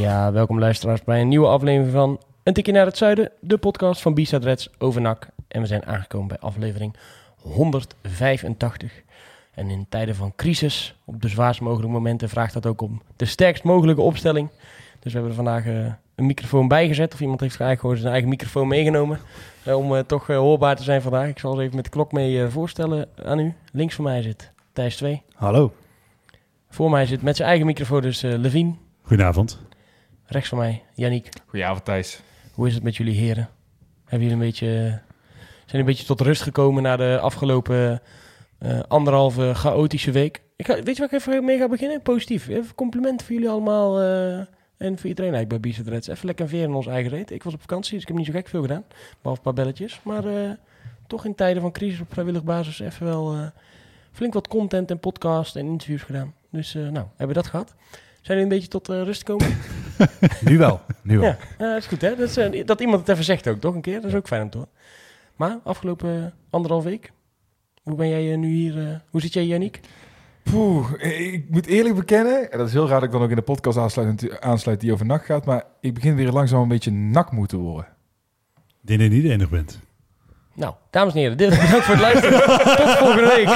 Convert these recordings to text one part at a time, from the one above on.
Ja, welkom luisteraars bij een nieuwe aflevering van Een Tikje naar het Zuiden, de podcast van Bisa Reds over NAC. En we zijn aangekomen bij aflevering 185. En in tijden van crisis, op de zwaarst mogelijke momenten, vraagt dat ook om de sterkst mogelijke opstelling. Dus we hebben er vandaag eh, een microfoon bijgezet, of iemand heeft eigenlijk gewoon zijn eigen microfoon meegenomen. eh, om eh, toch hoorbaar te zijn vandaag. Ik zal eens even met de klok mee voorstellen aan u. Links van mij zit Thijs 2. Hallo. Voor mij zit met zijn eigen microfoon dus Levine. Goedenavond. Rechts van mij Yannick. Goedenavond Thijs. Hoe is het met jullie heren? Hebben jullie een beetje, zijn jullie een beetje tot rust gekomen na de afgelopen eh, anderhalve chaotische week? Ik ga, weet je waar ik even mee ga beginnen? Positief. Even complimenten voor jullie allemaal eh, en voor iedereen eigenlijk bij Bizet Reds. Even lekker veer in ons eigen reet. Ik was op vakantie, dus ik heb niet zo gek veel gedaan. Behalve een paar belletjes. Maar eh, toch in tijden van crisis op vrijwillig basis even wel flink wat content en podcast en interviews gedaan. Dus nou, hebben we dat gehad. Zijn jullie een beetje tot eh, rust gekomen? Nu wel. Nu wel. Ja, dat is goed hè. Dat, is, eh, dat iemand het even zegt ook, toch een keer. Dat is ook fijn om te horen. Maar afgelopen eh, anderhalf week, hoe ben jij eh, nu hier? eh, hoe zit jij, Yannick? Poeh, ik moet eerlijk bekennen, en dat is heel raar dat ik dan ook in de podcast aansluit, aansluit die over NAC gaat, maar ik begin weer langzaam een beetje nak moeten worden. Ik denk dat je niet de enige bent. Nou, dames en heren, dit, bedankt voor het luisteren. Tot volgende week.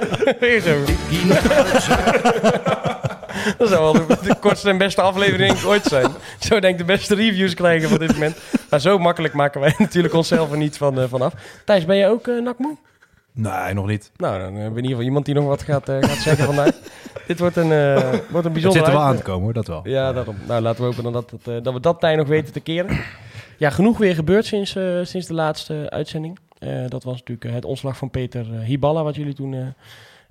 Weer zo. Het. Dat zou wel de, de kortste en beste aflevering ooit zijn. Zo denk ik de beste reviews krijgen van dit moment. Maar zo makkelijk maken wij natuurlijk onszelf er niet van, eh, van af. Thijs, ben jij ook uh, nakmoe? Nee, nog niet. Nou, dan hebben we in ieder geval iemand die nog wat gaat, eh, gaat zeggen vandaag. Dit wordt een, eh wordt een Het bijzonder zit er wel aan te komen hoor, dat wel. Ja, daarom. Nou, laten we hopen dan dat, het, eh, dat we dat tij nog weten te keren. Ja, genoeg weer gebeurd sinds, eh, sinds de laatste uitzending. Eh, dat was natuurlijk eh, het ontslag van Peter eh, Hiballa, wat jullie toen eh,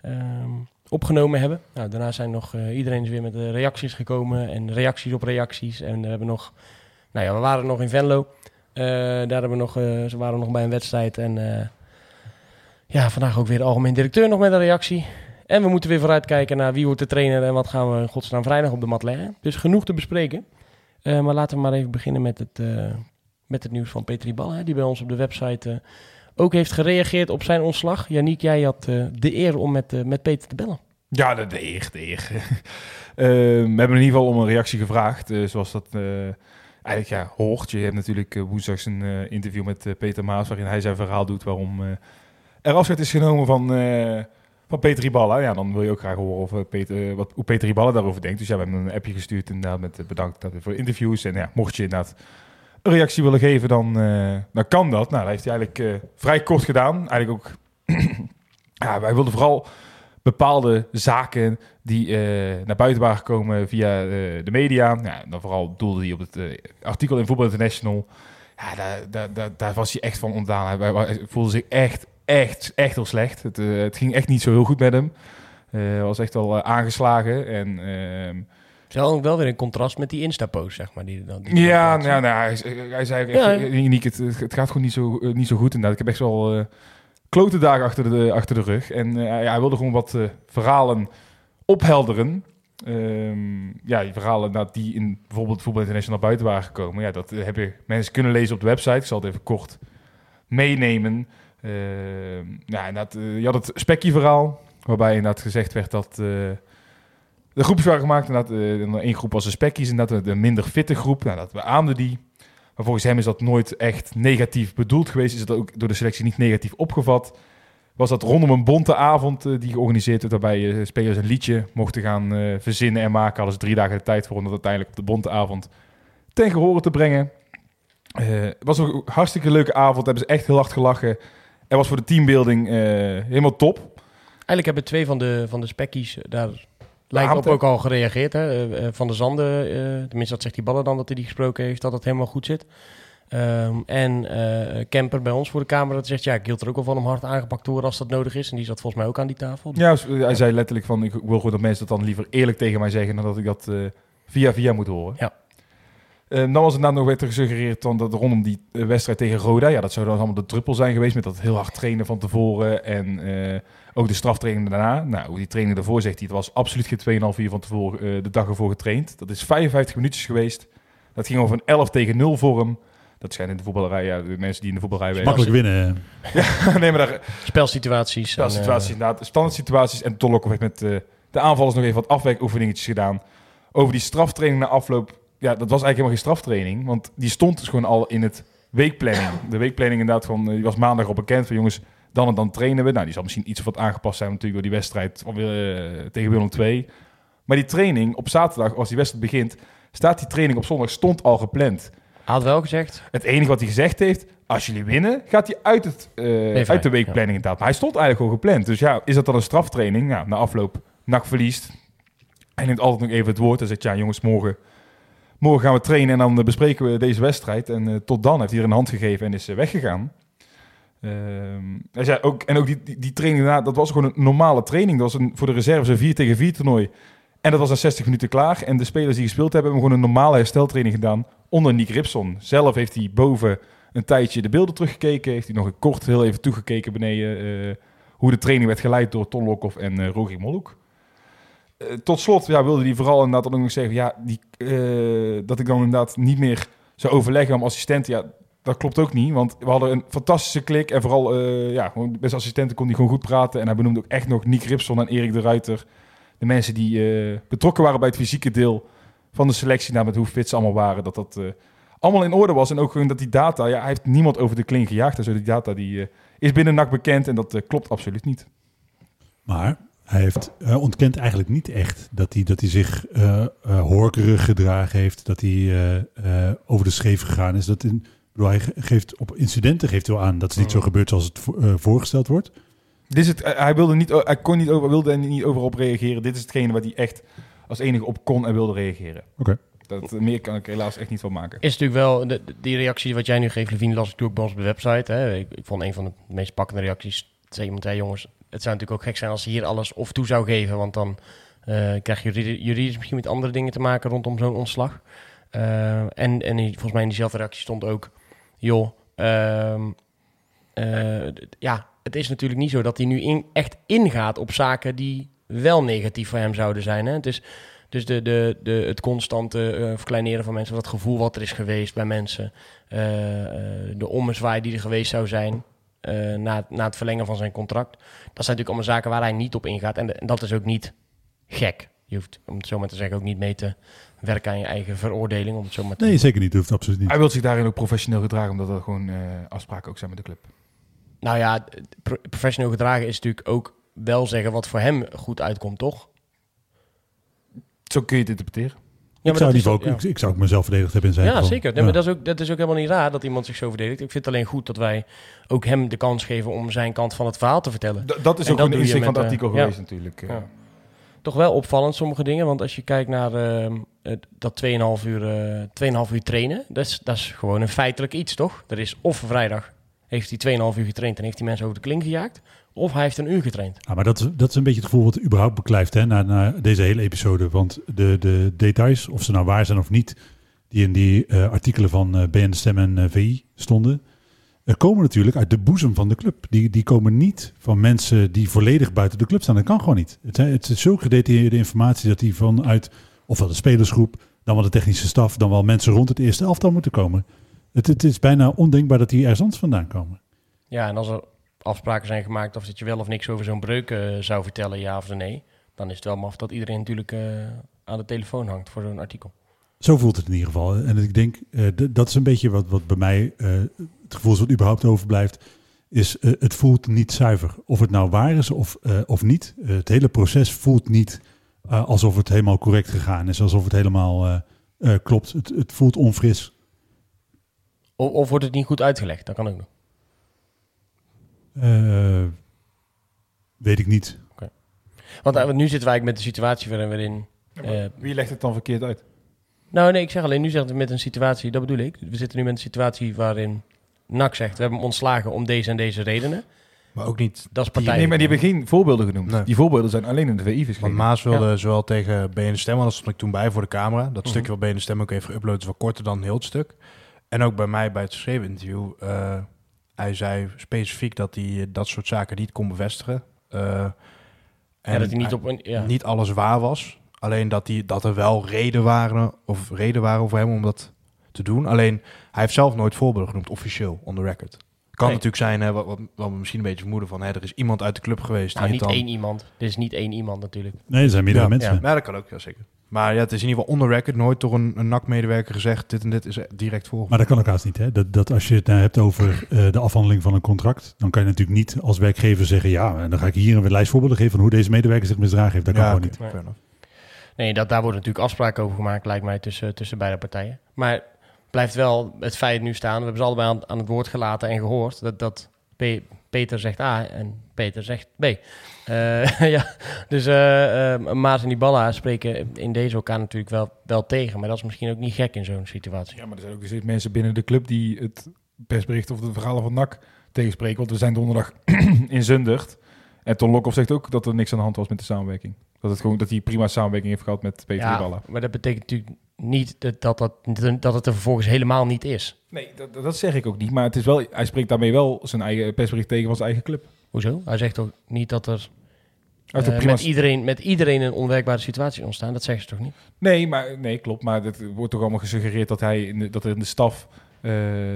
ehm, opgenomen hebben. Nou, daarna zijn nog eh, iedereen is weer met eh, reacties gekomen en reacties op reacties. En we hebben nog, nou ja, we waren nog in Venlo. Eh, daar hebben we nog, ze waren nog bij een wedstrijd. En ja, vandaag ook weer de algemeen directeur nog met een reactie. En we moeten weer vooruitkijken naar wie wordt de trainer en wat gaan we in godsnaam vrijdag op de mat leggen. Dus genoeg te bespreken. Maar laten we maar even beginnen met het, met het nieuws van Peter Bal, hè, die bij ons op de website ook heeft gereageerd op zijn ontslag. Yannick, jij had eh, de eer om met, eh, met Peter te bellen. Ja, de, de eer, de eer. Eh, we hebben in ieder geval om een reactie gevraagd, zoals dat eigenlijk ja, hoort. Je hebt natuurlijk woensdags een interview met Peter Maas, waarin hij zijn verhaal doet waarom eh, er afscheid is genomen van, van Peter Riballa. Ja, dan wil je ook graag horen of, Peter, wat, hoe Peter Riballa daarover denkt. Dus ja, we hebben een appje gestuurd inderdaad met bedankt dat- voor interviews. En ja, mocht je inderdaad reactie willen geven, dan, eh, dan kan dat. Nou, dat heeft hij eigenlijk eh, vrij kort gedaan. Eigenlijk ook, ja, wij wilden vooral bepaalde zaken die eh, naar buiten waren gekomen via de media. Ja, dan vooral doelde hij op het artikel in Voetbal International. Ja, daar, daar, daar, was hij echt van ontdaan. Hij, hij- voelde zich echt, echt, echt heel slecht. Het, het ging echt niet zo heel goed met hem. Hij was echt al aangeslagen. En Het is wel, weer een contrast met die Insta-post, zeg maar. Die, die, ja, nou, nou, hij, hij zei ook echt, Ja. Uniek, het, het gaat gewoon niet zo, eh, niet zo goed. Inderdaad. Ik heb echt wel eh, klote dagen achter de, achter de rug. En eh, ja, hij wilde gewoon wat verhalen ophelderen. Ehm, ja, die verhalen nou, die in bijvoorbeeld Voetbal International buiten waren gekomen. Ja, dat eh, hebben mensen kunnen lezen op de website. Ik zal het even kort meenemen. Ehm, ja, inderdaad, eh, je had het spekkie-verhaal. Waarbij inderdaad gezegd werd dat... de groepjes waren gemaakt. Inderdaad, eh, en één groep was de spekkies. Inderdaad, de minder fitte groep. Nou, dat beaamde die. Maar volgens hem is dat nooit echt negatief bedoeld geweest. Is het ook door de selectie niet negatief opgevat. Was dat rondom een bonte avond eh, die georganiseerd werd. Waarbij eh, spelers een liedje mochten gaan verzinnen en maken. Ze drie dagen de tijd voor om dat uiteindelijk op de bonte avond ten gehore te brengen. Het was een hartstikke leuke avond. Hebben ze echt heel hard gelachen. En was voor de teambuilding helemaal top. Eigenlijk hebben twee van de, van de spekkies daar lijkt ook al gereageerd. Hè? Eh, eh, van de Zanden, eh, tenminste dat zegt die ballen dan dat hij die gesproken heeft, dat het helemaal goed zit. Ehm, en Kemper bij ons voor de camera dat zegt, ja, ik hield er ook wel van om hard aangepakt te worden als dat nodig is. En die zat volgens mij ook aan die tafel. Ja, hij zei letterlijk van, ik wil gewoon dat mensen dat dan liever eerlijk tegen mij zeggen dan dat ik dat via via moet horen. Ja. Eh, dan was het nou nog werd er gesuggereerd dan dat rondom die eh, wedstrijd tegen Roda, ja, dat zou dan allemaal de druppel zijn geweest met dat heel hard trainen van tevoren en eh, ook de straftraining daarna. Nou, die training daarvoor zegt hij, het was absoluut geen 2,5 uur van tevoren eh, de dag ervoor getraind. Dat is 55 minuutjes geweest. Dat ging over een 11 tegen 0 voor hem. Dat zijn in de voetballerij, ja, de mensen die in de voetballerij werken. Makkelijk winnen. nee, maar daar, Spelsituaties. ja, en, situaties eh, inderdaad, standaard situaties. En Tolokov heeft met eh, de aanvallers nog even wat afwerkoefeningetjes gedaan. Over die straftraining na afloop. Ja, dat was eigenlijk helemaal geen straftraining. Want die stond dus gewoon al in het weekplanning. De weekplanning inderdaad van, eh, die was maandag al bekend. Van jongens, dan en dan trainen we. Nou, die zal misschien iets of wat aangepast zijn natuurlijk door die wedstrijd van, eh, tegen Willem II. Maar die training op zaterdag, als die wedstrijd begint, staat die training op zondag, stond al gepland. Hij had wel gezegd. Het enige wat hij gezegd heeft, als jullie winnen, gaat hij uit, het, eh, uit de weekplanning inderdaad. Maar hij stond eigenlijk al gepland. Dus ja, is dat dan een straftraining? Nou, na afloop, NAC verliest. Hij neemt altijd nog even het woord en zegt, ja jongens, morgen, morgen gaan we trainen en dan eh, bespreken we deze wedstrijd. En eh, tot dan heeft hij er een hand gegeven en is eh, weggegaan. Ehm, zei ook, en ook die, die, training daarna, dat was gewoon een normale training. Dat was een, voor de reserves een 4 tegen 4 toernooi. En dat was na 60 minuten klaar. En de spelers die gespeeld hebben, hebben gewoon een normale hersteltraining gedaan onder Nick Ripson. Zelf heeft hij boven een tijdje de beelden teruggekeken. Heeft hij nog een kort heel even toegekeken beneden hoe de training werd geleid door Ton Lokhoff en eh Rogier. Eh, tot slot ja, wilde hij vooral inderdaad ook nog zeggen ja, die, eh, dat ik dan inderdaad niet meer zou overleggen om assistenten. Ja, dat klopt ook niet, want we hadden een fantastische klik. En vooral, eh, ja, zijn assistenten kon hij gewoon goed praten. En hij benoemde ook echt nog Nick Ripson en Erik de Ruiter. De mensen die betrokken waren bij het fysieke deel van de selectie. Nou, met hoe fit ze allemaal waren. Dat dat allemaal in orde was. En ook gewoon dat die data, ja, hij heeft niemand over de kling gejaagd. Zo, die data die, is binnen NAC bekend. En dat klopt absoluut niet. Maar hij, heeft, hij ontkent eigenlijk niet echt dat hij, dat hij zich eh eh, horkerig gedragen heeft. Dat hij eh, eh, over de scheef gegaan is. Dat in, bedoel, hij ge- geeft op incidenten geeft hij wel aan dat het niet zo gebeurt zoals het vo- eh, voorgesteld wordt. Dit is het, hij, wilde niet, hij kon niet over, wilde er niet overal op reageren. Dit is hetgene wat hij echt als enige op kon en wilde reageren. Oké. Dat, meer kan ik helaas echt niet van maken. Is natuurlijk wel, de, die reactie wat jij nu geeft, Levine, las ik natuurlijk ook bij ons op de website. Hè. Ik, ik vond een van de meest pakkende reacties, zei iemand, jongens, het zou natuurlijk ook gek zijn als ze hier alles of toe zou geven, want dan eh, krijg je juridi- juridisch misschien met andere dingen te maken rondom zo'n ontslag. Eh, en, en volgens mij in diezelfde reactie stond ook, joh, ehm, eh, ja, het is natuurlijk niet zo dat hij nu in, echt ingaat op zaken die wel negatief voor hem zouden zijn. Hè? Het is dus de, de, de, het constante verkleineren van mensen, dat gevoel wat er is geweest bij mensen, de ommezwaai die er geweest zou zijn eh, na, het- na het verlengen van zijn contract. Dat zijn natuurlijk allemaal zaken waar hij niet op ingaat. En, de- en dat is ook niet gek. Je hoeft, om het zo maar te zeggen, ook niet mee te werken aan je eigen veroordeling. Om het zo maar te Nee, zeker niet. Dat hoeft absoluut niet. Hij wil zich daarin ook professioneel gedragen, omdat er gewoon eh, afspraken ook zijn met de club. Nou ja, pro- professioneel gedragen is natuurlijk ook wel zeggen wat voor hem goed uitkomt, toch? Zo kun je het interpreteren. Ja, ik, zou niet ook, ik, ik zou ook mezelf verdedigd hebben in zijn Ja, geval. zeker. Nee, maar dat, is ook, dat is ook helemaal niet raar dat iemand zich zo verdedigt. Ik vind het alleen goed dat wij ook hem de kans geven om zijn kant van het verhaal te vertellen. D- dat is En ook dat je insteek van het eh, artikel ja. geweest natuurlijk. eh. Ja. Toch wel opvallend sommige dingen, want als je kijkt naar ehm, het- dat 2,5 uur, eh 2,5 uur trainen, dat is, dat is gewoon een feitelijk iets, toch? Er is of vrijdag heeft hij 2,5 uur getraind en heeft hij mensen over de kling gejaagd, of hij heeft een uur getraind. Ah, maar dat, is- dat is een beetje het gevoel wat überhaupt beklijft hè, na, na deze hele episode. Want de, de details, of ze nou waar zijn of niet, die in die eh, artikelen van eh BN De Stem en eh, VI stonden, komen natuurlijk uit de boezem van de club. Die, die komen niet van mensen die volledig buiten de club staan. Dat kan gewoon niet. Het, het is zo gedetailleerde informatie dat die vanuit ofwel de spelersgroep, dan wel de technische staf, dan wel mensen rond het eerste elftal moeten komen. Het, het is bijna ondenkbaar dat die ergens anders vandaan komen. Ja, en als er afspraken zijn gemaakt of dat je wel of niks over zo'n breuk eh, zou vertellen, ja of nee, dan is het wel maf dat iedereen natuurlijk eh, aan de telefoon hangt voor zo'n artikel. Zo voelt het in ieder geval. En ik denk, d- dat is een beetje wat, wat bij mij het gevoel is wat überhaupt overblijft. Is het voelt niet zuiver. Of het nou waar is of, of niet. Het hele proces voelt niet alsof het helemaal correct gegaan is. Alsof het helemaal klopt. Het, het voelt onfris. Of, of wordt het niet goed uitgelegd, dat kan ook nog. Eh, weet ik niet. Want, eh, want nu zitten wij eigenlijk met de situatie waarin we in... eh, Wie legt het dan verkeerd uit? Nou, nee, ik zeg alleen, nu zitten we met een situatie, dat bedoel ik. We zitten nu met een situatie waarin NAC zegt, we hebben hem ontslagen om deze en deze redenen. Maar ook niet... Dat is Die- partij. Nee, maar die hebben geen voorbeelden genoemd. Nee. Die voorbeelden zijn alleen in de VI Want verschenen. Maas wilde zowel tegen BN Stem, want dat stond ik toen bij voor de camera. Dat Mhm. stukje wat BN Stem ook even geüpload is wat korter dan heel het stuk. En ook bij mij bij het geschreven interview. eh, hij zei specifiek dat hij eh, dat soort zaken niet kon bevestigen. Eh, en ja, dat hij niet op een... Ja. niet alles waar was. Alleen dat, die, dat er wel reden waren, of reden waren voor hem om dat te doen. Alleen hij heeft zelf nooit voorbeelden genoemd, officieel, on the record. Kan Nee. natuurlijk zijn, hè, wat, wat, wat we misschien een beetje vermoeden van, hè, er is iemand uit de club geweest. Nou, die niet dan, één iemand. Dit is niet één iemand natuurlijk. Nee, er zijn meerdere Ja, mensen. ja. Ja, dat kan ook, ja, zeker. Maar ja, het is in ieder geval on the record, nooit door een, een NAC-medewerker gezegd, dit en dit is direct volgend. Maar dat kan ook haast niet. Hè? Dat, dat als je het nou hebt over eh, de afhandeling van een contract, dan kan je natuurlijk niet als werkgever zeggen, ja, en dan ga ik hier een lijst voorbeelden geven van hoe deze medewerker zich misdragen heeft. Dat kan gewoon niet. Nee, dat, daar worden natuurlijk afspraken over gemaakt, lijkt mij, tussen, tussen beide partijen. Maar blijft wel het feit nu staan. We hebben ze allebei aan, aan het woord gelaten en gehoord dat, dat Peter zegt A en Peter zegt B. Eh, ja, dus eh, Maas en Dybala spreken in deze elkaar natuurlijk wel, wel tegen. Maar dat is misschien ook niet gek in zo'n situatie. Ja, maar er zijn ook dus mensen binnen de club die het persbericht of de verhalen van NAC tegenspreken. Want we zijn donderdag in Zundert. En Ton Lokhoff zegt ook dat er niks aan de hand was met de samenwerking. Dat, het gewoon, dat hij prima samenwerking heeft gehad met Peter Ja, maar dat betekent natuurlijk niet dat, dat, dat, dat het er vervolgens helemaal niet is. Nee, dat, dat zeg ik ook niet. Maar het is wel, hij spreekt daarmee wel zijn eigen persbericht tegen van zijn eigen club. Hoezo? Hij zegt toch niet dat er eh, met, iedereen, met iedereen een onwerkbare situatie ontstaan? Dat zeggen ze toch niet? Nee, maar, nee, klopt. Maar het wordt toch allemaal gesuggereerd dat, hij in de, dat er in de staf... eh,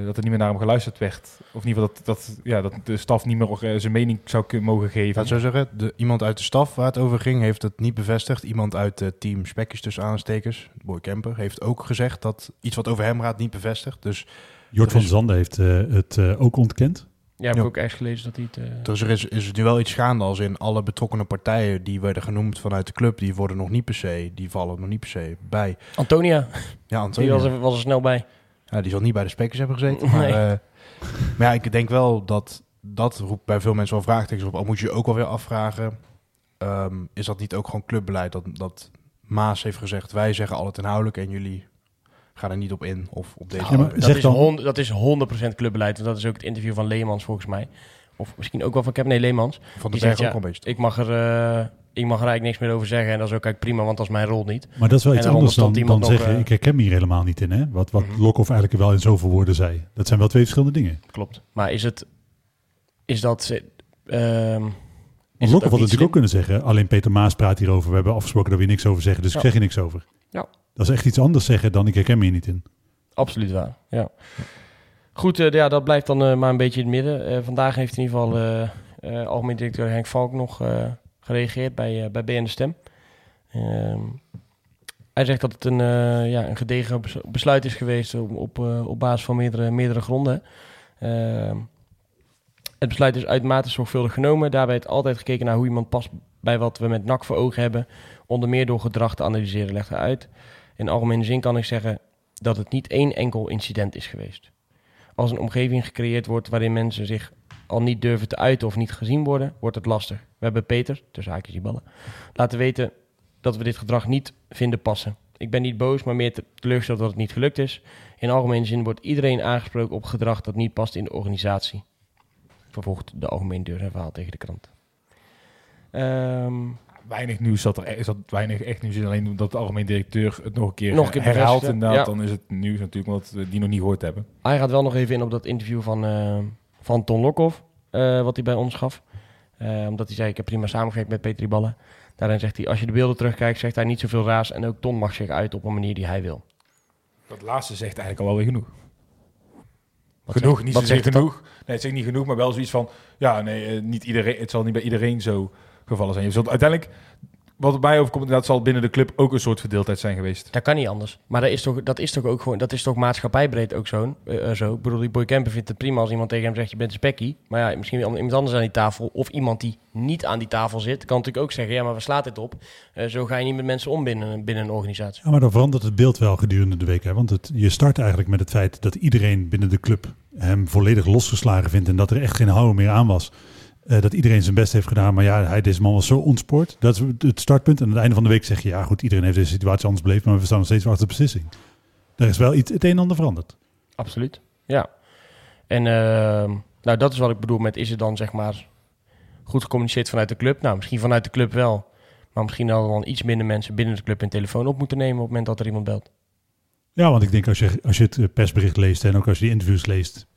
dat er niet meer naar hem geluisterd werd. Of in ieder geval dat, dat, ja, dat de staf niet meer eh, zijn mening zou kunnen mogen geven. het zo zeggen, de, iemand uit de staf waar het over ging, heeft het niet bevestigd. Iemand uit het team Spekjes tussen aanstekers, Boy Kemper, heeft ook gezegd dat iets wat over hem gaat niet bevestigd. Dus Jort van is- Zanden heeft eh, het ook ontkend. Ja, heb ik ook ergens gelezen dat hij het... eh, Dus er is, is nu wel iets gaande als in alle betrokkenen partijen die werden genoemd vanuit de club, die worden nog niet per se, die vallen nog niet per se bij. Antonia, Ja, die Antonio, was er, was er snel bij. ja, die zal niet bij de spekers hebben gezeten. Maar, Nee. eh, maar ja, ik denk wel dat dat roept bij veel mensen wel vraagtekens op. Al moet je je ook wel weer afvragen, ehm, is dat niet ook gewoon clubbeleid? Dat, dat Maas heeft gezegd, wij zeggen altijd inhoudelijk en jullie gaan er niet op in of op deze Ja, maar. Dat Zeg is, dan- hond- dat is 100% clubbeleid. Want dat is ook het interview van Leemans volgens mij. Of misschien ook wel van Kevin nee, Leemans. Van de die zegt, een beetje. Ik mag, er, eh, ik mag er eigenlijk niks meer over zeggen. En dat is ook eigenlijk prima, want dat is mijn rol niet. Maar dat is wel En iets anders dan, dan zeggen, eh, ik herken me hier helemaal niet in. Hè? Wat, wat Mhm. Lokhoff eigenlijk wel in zoveel woorden zei. Dat zijn wel twee verschillende dingen. Klopt. Maar is het... Is dat... is Lokhoff had natuurlijk ook kunnen zeggen, alleen Peter Maas praat hierover. We hebben afgesproken dat we hier niks over zeggen, dus Ja. ik zeg hier niks over. Ja. Dat is echt iets anders zeggen dan ik herken me hier niet in. Absoluut waar, ja. Goed, eh, ja, dat blijft dan eh, maar een beetje in het midden. Eh, vandaag heeft in ieder geval algemeen directeur Henk Valk nog gereageerd bij, bij BN De Stem. Ehm, hij zegt dat het een, ja, een gedegen bes- besluit is geweest op, op, op basis van meerdere, meerdere gronden. Ehm, het besluit is uitermate zorgvuldig genomen. Daarbij is altijd gekeken naar hoe iemand past bij wat we met NAC voor ogen hebben. Onder meer door gedrag te analyseren, legt hij uit. In algemene zin kan ik zeggen dat het niet één enkel incident is geweest. Als een omgeving gecreëerd wordt waarin mensen zich al niet durven te uiten of niet gezien worden, wordt het lastig. We hebben Peter, tussen haakjes die ballen, laten weten dat we dit gedrag niet vinden passen. Ik ben niet boos, maar meer te- teleurgesteld dat het niet gelukt is. In algemene zin wordt iedereen aangesproken op gedrag dat niet past in de organisatie. Vervolgt de algemeen deur zijn verhaal tegen de krant. Ehm, Weinig nieuws zat er, is dat weinig echt nieuws in. Alleen dat de algemeen directeur het nog een keer, Nog een keer herhaalt. Inderdaad, ja. dan is het nieuws natuurlijk omdat we die nog niet gehoord hebben. Hij gaat wel nog even in op dat interview van, eh, van Ton Lokhoff, eh, wat hij bij ons gaf. Eh, omdat hij zei, ik heb prima samengewerkt met Petri Ballen. Daarin zegt hij, als je de beelden terugkijkt, zegt hij niet zoveel raars. En ook Ton mag zich uit op een manier die hij wil. Dat laatste zegt eigenlijk al wel weer genoeg. Wat genoeg, zegt- niet zozeer genoeg. Nee, het zegt niet genoeg, maar wel zoiets van... Ja, nee, niet iedereen, het zal niet bij iedereen zo gevallen zijn. Je zult uiteindelijk... Wat erbij overkomt, inderdaad zal binnen de club ook een soort verdeeldheid zijn geweest. Dat kan niet anders. Maar dat is toch, dat is toch ook gewoon, dat is toch maatschappijbreed ook zo, eh, eh, zo. Ik bedoel, die Boy Kemper vindt het prima als iemand tegen hem zegt, je bent een spekkie. Maar ja, misschien wel iemand anders aan die tafel. Of iemand die niet aan die tafel zit, kan natuurlijk ook zeggen, ja, maar waar slaat dit op? Eh, zo ga je niet met mensen om binnen, binnen een organisatie. Ja, maar dan verandert het beeld wel gedurende de week. Hè? Want het, je start eigenlijk met het feit dat iedereen binnen de club hem volledig losgeslagen vindt. En dat er echt geen houden meer aan was. Eh, dat iedereen zijn best heeft gedaan. Maar ja, hij, deze man was zo ontspoord. Dat is het startpunt. En aan het einde van de week zeg je, ja goed, iedereen heeft deze situatie anders beleefd. Maar we staan nog steeds achter de beslissing. Er is wel iets, het een en ander veranderd. Absoluut, ja. En ehm, nou, dat is wat ik bedoel met, is het dan zeg maar goed gecommuniceerd vanuit de club. Nou, misschien vanuit de club wel. Maar misschien hadden dan iets minder mensen binnen de club een telefoon op moeten nemen op het moment dat er iemand belt. Ja, want ik denk als je, als je het eh, persbericht leest en ook als je die interviews leest,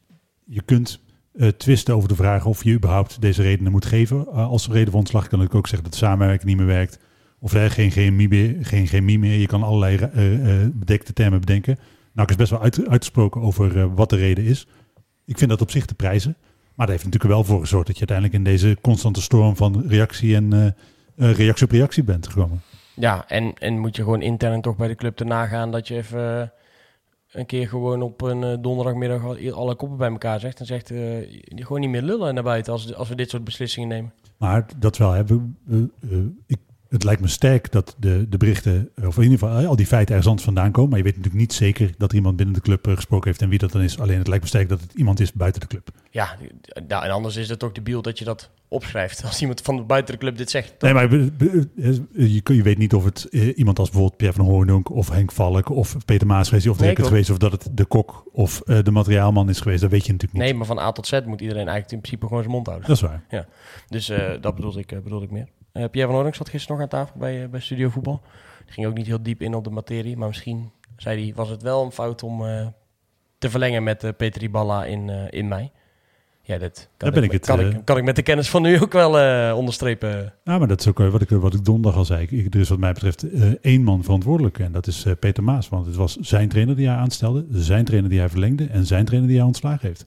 je kunt eh, twisten over de vraag of je überhaupt deze redenen moet geven. Uh, als reden voor ontslag kan ik ook zeggen dat samenwerking niet meer werkt. Of er geen chemie meer, geen chemie meer. Je kan allerlei uh, bedekte termen bedenken. Nou, is best wel uit, uitgesproken over wat de reden is. Ik vind dat op zich te prijzen. Maar dat heeft natuurlijk wel voor gezorgd dat je uiteindelijk in deze constante storm van reactie en reactie op reactie bent gekomen. Ja, en, en moet je gewoon intern toch bij de club te nagaan dat je even een keer gewoon op een uh, donderdagmiddag alle koppen bij elkaar zegt. En zegt uh, gewoon niet meer lullen naar buiten als, als we dit soort beslissingen nemen. Maar dat wel hebben. Uh, ik, het lijkt me sterk dat de, de berichten, of in ieder geval al die feiten ergens anders vandaan komen. Maar je weet natuurlijk niet zeker dat er iemand binnen de club gesproken heeft en wie dat dan is. Alleen het lijkt me sterk dat het iemand is buiten de club. Ja, nou, en anders is het ook de beeld dat je dat opschrijft. Als iemand van buiten de club dit zegt. Nee, maar je, je weet niet of het iemand als bijvoorbeeld Pierre van Hoornonk of Henk Valk of Peter Maas geweest of de nee, geweest. Of dat het de kok of de materiaalman is geweest. Dat weet je natuurlijk niet. Nee, maar van A tot Z moet iedereen eigenlijk in principe gewoon zijn mond houden. Dat is waar. Ja. Dus uh, dat bedoel ik, bedoel ik meer. Uh, Pierre van Hoornonk zat gisteren nog aan tafel bij, bij Studio Voetbal. Die ging ook niet heel diep in op de materie. Maar misschien, zei hij, was het wel een fout om te verlengen met Peter Riballa in, in mei. Ja, dat kan, ben ik, het, kan, ik, kan ik met de kennis van nu ook wel uh, onderstrepen. Ja, maar dat is ook wat ik, wat ik donderdag al zei. Ik, er is wat mij betreft uh, één man verantwoordelijk en dat is Peter Maas. Want het was zijn trainer die hij aanstelde, zijn trainer die hij verlengde en zijn trainer die hij ontslagen heeft.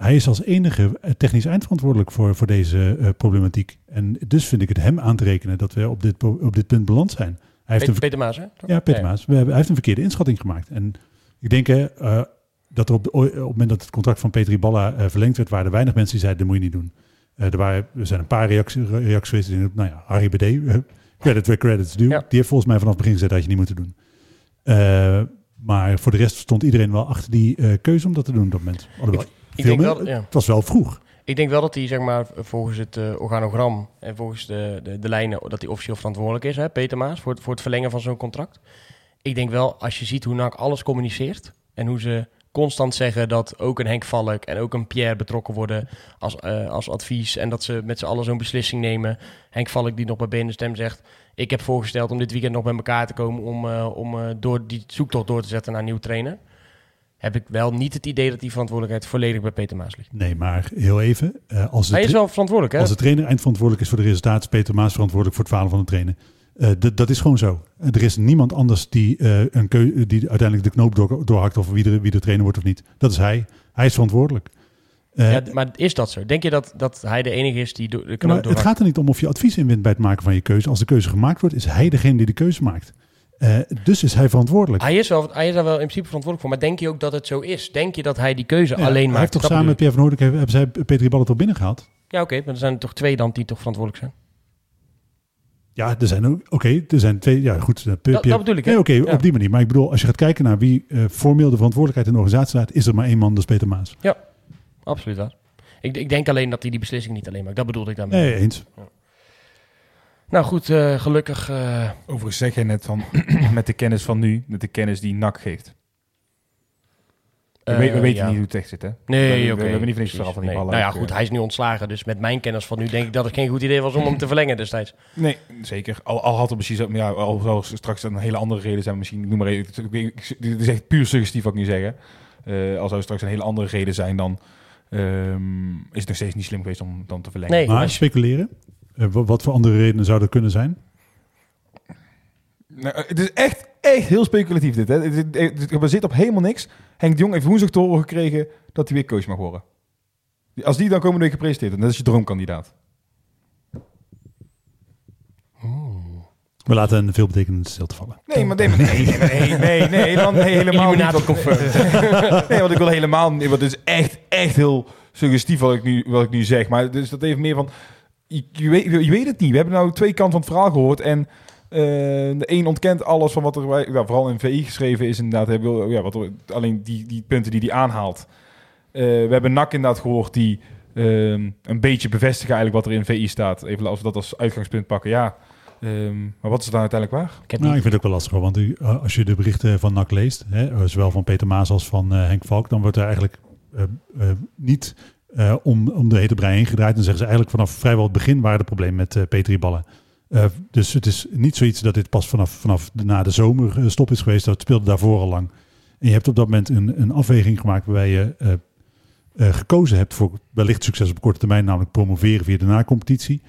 Hij is als enige technisch eindverantwoordelijk voor, voor deze problematiek. En dus vind ik het hem aan te rekenen dat we op dit, op dit punt beland zijn. Hij heeft Peter, Peter Maas, hè? Ja, Peter Maas. We hebben, hij heeft een verkeerde inschatting gemaakt. En ik denk, dat er op, op het moment dat het contract van Petri Balla uh, verlengd werd, waren er weinig mensen die zeiden, dat moet je niet doen. Er, waren, er zijn een paar reacties, reacties geweest. Die, nou ja, Harry BD, credit where credit's due. Ja. Die heeft volgens mij vanaf het begin gezegd dat je niet moet doen. maar voor de rest stond iedereen wel achter die keuze om dat te doen op dat moment. Ik denk wel, ja. Het was wel vroeg. Ik denk wel dat hij zeg maar, volgens het organogram en volgens de, de, de, lijnen, dat hij officieel verantwoordelijk is, hè, Peter Maas, voor het, voor het verlengen van zo'n contract. Ik denk wel, als je ziet hoe NAC alles communiceert en hoe ze constant zeggen dat ook een Henk Valk en ook een Pierre betrokken worden als, uh, als advies. En dat ze met z'n allen zo'n beslissing nemen. Henk Valk die nog bij Benen Stem zegt... ik heb voorgesteld om dit weekend nog bij elkaar te komen... om, uh, om uh, door die zoektocht door te zetten naar een nieuw trainer. Heb ik wel niet het idee dat die verantwoordelijkheid volledig bij Peter Maas ligt. Nee, maar heel even. als Hij is wel verantwoordelijk, hè? Als de trainer eindverantwoordelijk is voor de resultaten... is Peter Maas verantwoordelijk voor het falen van de trainer. Uh, dat is gewoon zo. Er is niemand anders die, uh, een keu die uiteindelijk de knoop door, doorhakt of wie de, wie de trainer wordt of niet. Dat is hij. Hij is verantwoordelijk. Uh, ja, maar is dat zo? Denk je dat, dat hij de enige is die de knoop doorhakt? Het gaat er niet om of je advies inwint bij het maken van je keuze. Als de keuze gemaakt wordt, is hij degene die de keuze maakt. Dus is hij verantwoordelijk. Hij is, wel, hij is daar wel in principe verantwoordelijk voor. Maar denk je ook dat het zo is? Denk je dat hij die keuze alleen maakt? Hij heeft toch samen met Pierre van Hoornik hebben zij Peter Ballen toch binnengehaald? Ja, oké. Okay, maar er zijn er toch twee dan die toch verantwoordelijk zijn? Ja, er zijn ook. Oké, er zijn twee. Ja, goed. Dat, dat bedoel ik. Nee, oké, op die manier. Maar ik bedoel, als je gaat kijken naar wie uh, formeel de verantwoordelijkheid in de organisatie staat, is er maar één man, dat is Peter Maas. Ja, absoluut waar. Ik, ik denk alleen dat hij die beslissing niet alleen maakt. Dat bedoelde ik daarmee. Nee, eens. Ja. Nou goed, uh, gelukkig. Uh... Overigens zeg je net van met de kennis van nu, met de kennis die NAC geeft. We, we eh, weten niet hoe het echt zit, hè? Nee, we, oké. we, hebben niet van niks verhaal van die nee. ballen. Nou ja, goed, hij is nu ontslagen. Dus met mijn kennis van nu denk ik dat het geen goed idee was om hem te verlengen destijds. Nee, zeker. Al, al had het precies... Ja, al zou straks een hele andere reden zijn. Misschien, noem maar even... Dit is echt puur suggestief wat ik nu zeggen. Uh, al zou straks een hele andere reden zijn, dan um, is het nog steeds niet slim geweest om dan te verlengen. Nee, maar speculeren? Uh, wat voor andere redenen zouden er kunnen zijn? Nou, het is echt, echt heel speculatief dit. Hè. Het, het, het gebaseerd op helemaal niks. Henk de Jong heeft woensdag te horen gekregen dat hij weer coach mag worden. Als die dan komende week gepresenteerd wordt, dat is je droomkandidaat. We laten een veelbetekenende stilte vallen. Nee, maar nee, nee, nee, nee, nee, nee, nee helemaal niet. nee, want ik wil helemaal niet. Want het is echt, echt heel suggestief wat ik nu, wat ik nu zeg. Maar dus dat even meer van, je, je, weet, je weet het niet. We hebben nou twee kanten van het verhaal gehoord en uh, de een ontkent alles van wat er ja, vooral in VI geschreven is. Inderdaad, hij wil, ja, wat er, alleen die, die punten die hij aanhaalt. Uh, we hebben NAC inderdaad gehoord die uh, een beetje bevestigen eigenlijk wat er in VI staat. Even als we dat als uitgangspunt pakken, ja. Um, maar wat is dan uiteindelijk waar? Ik, nou, ik vind het ook wel lastig, want u, uh, als je de berichten van NAC leest, hè, zowel van Peter Maas als van Henk Valk, dan wordt er eigenlijk niet eh, om, om de hete brei heen gedraaid. En zeggen ze eigenlijk vanaf vrijwel het begin waren de problemen met uh, Petri Ballen. Uh, dus het is niet zoiets dat dit pas vanaf, vanaf de, na de zomer stop is geweest. Dat speelde daarvoor al lang. En je hebt op dat moment een, een afweging gemaakt waarbij je gekozen hebt voor wellicht succes op korte termijn, namelijk promoveren via de na-competitie.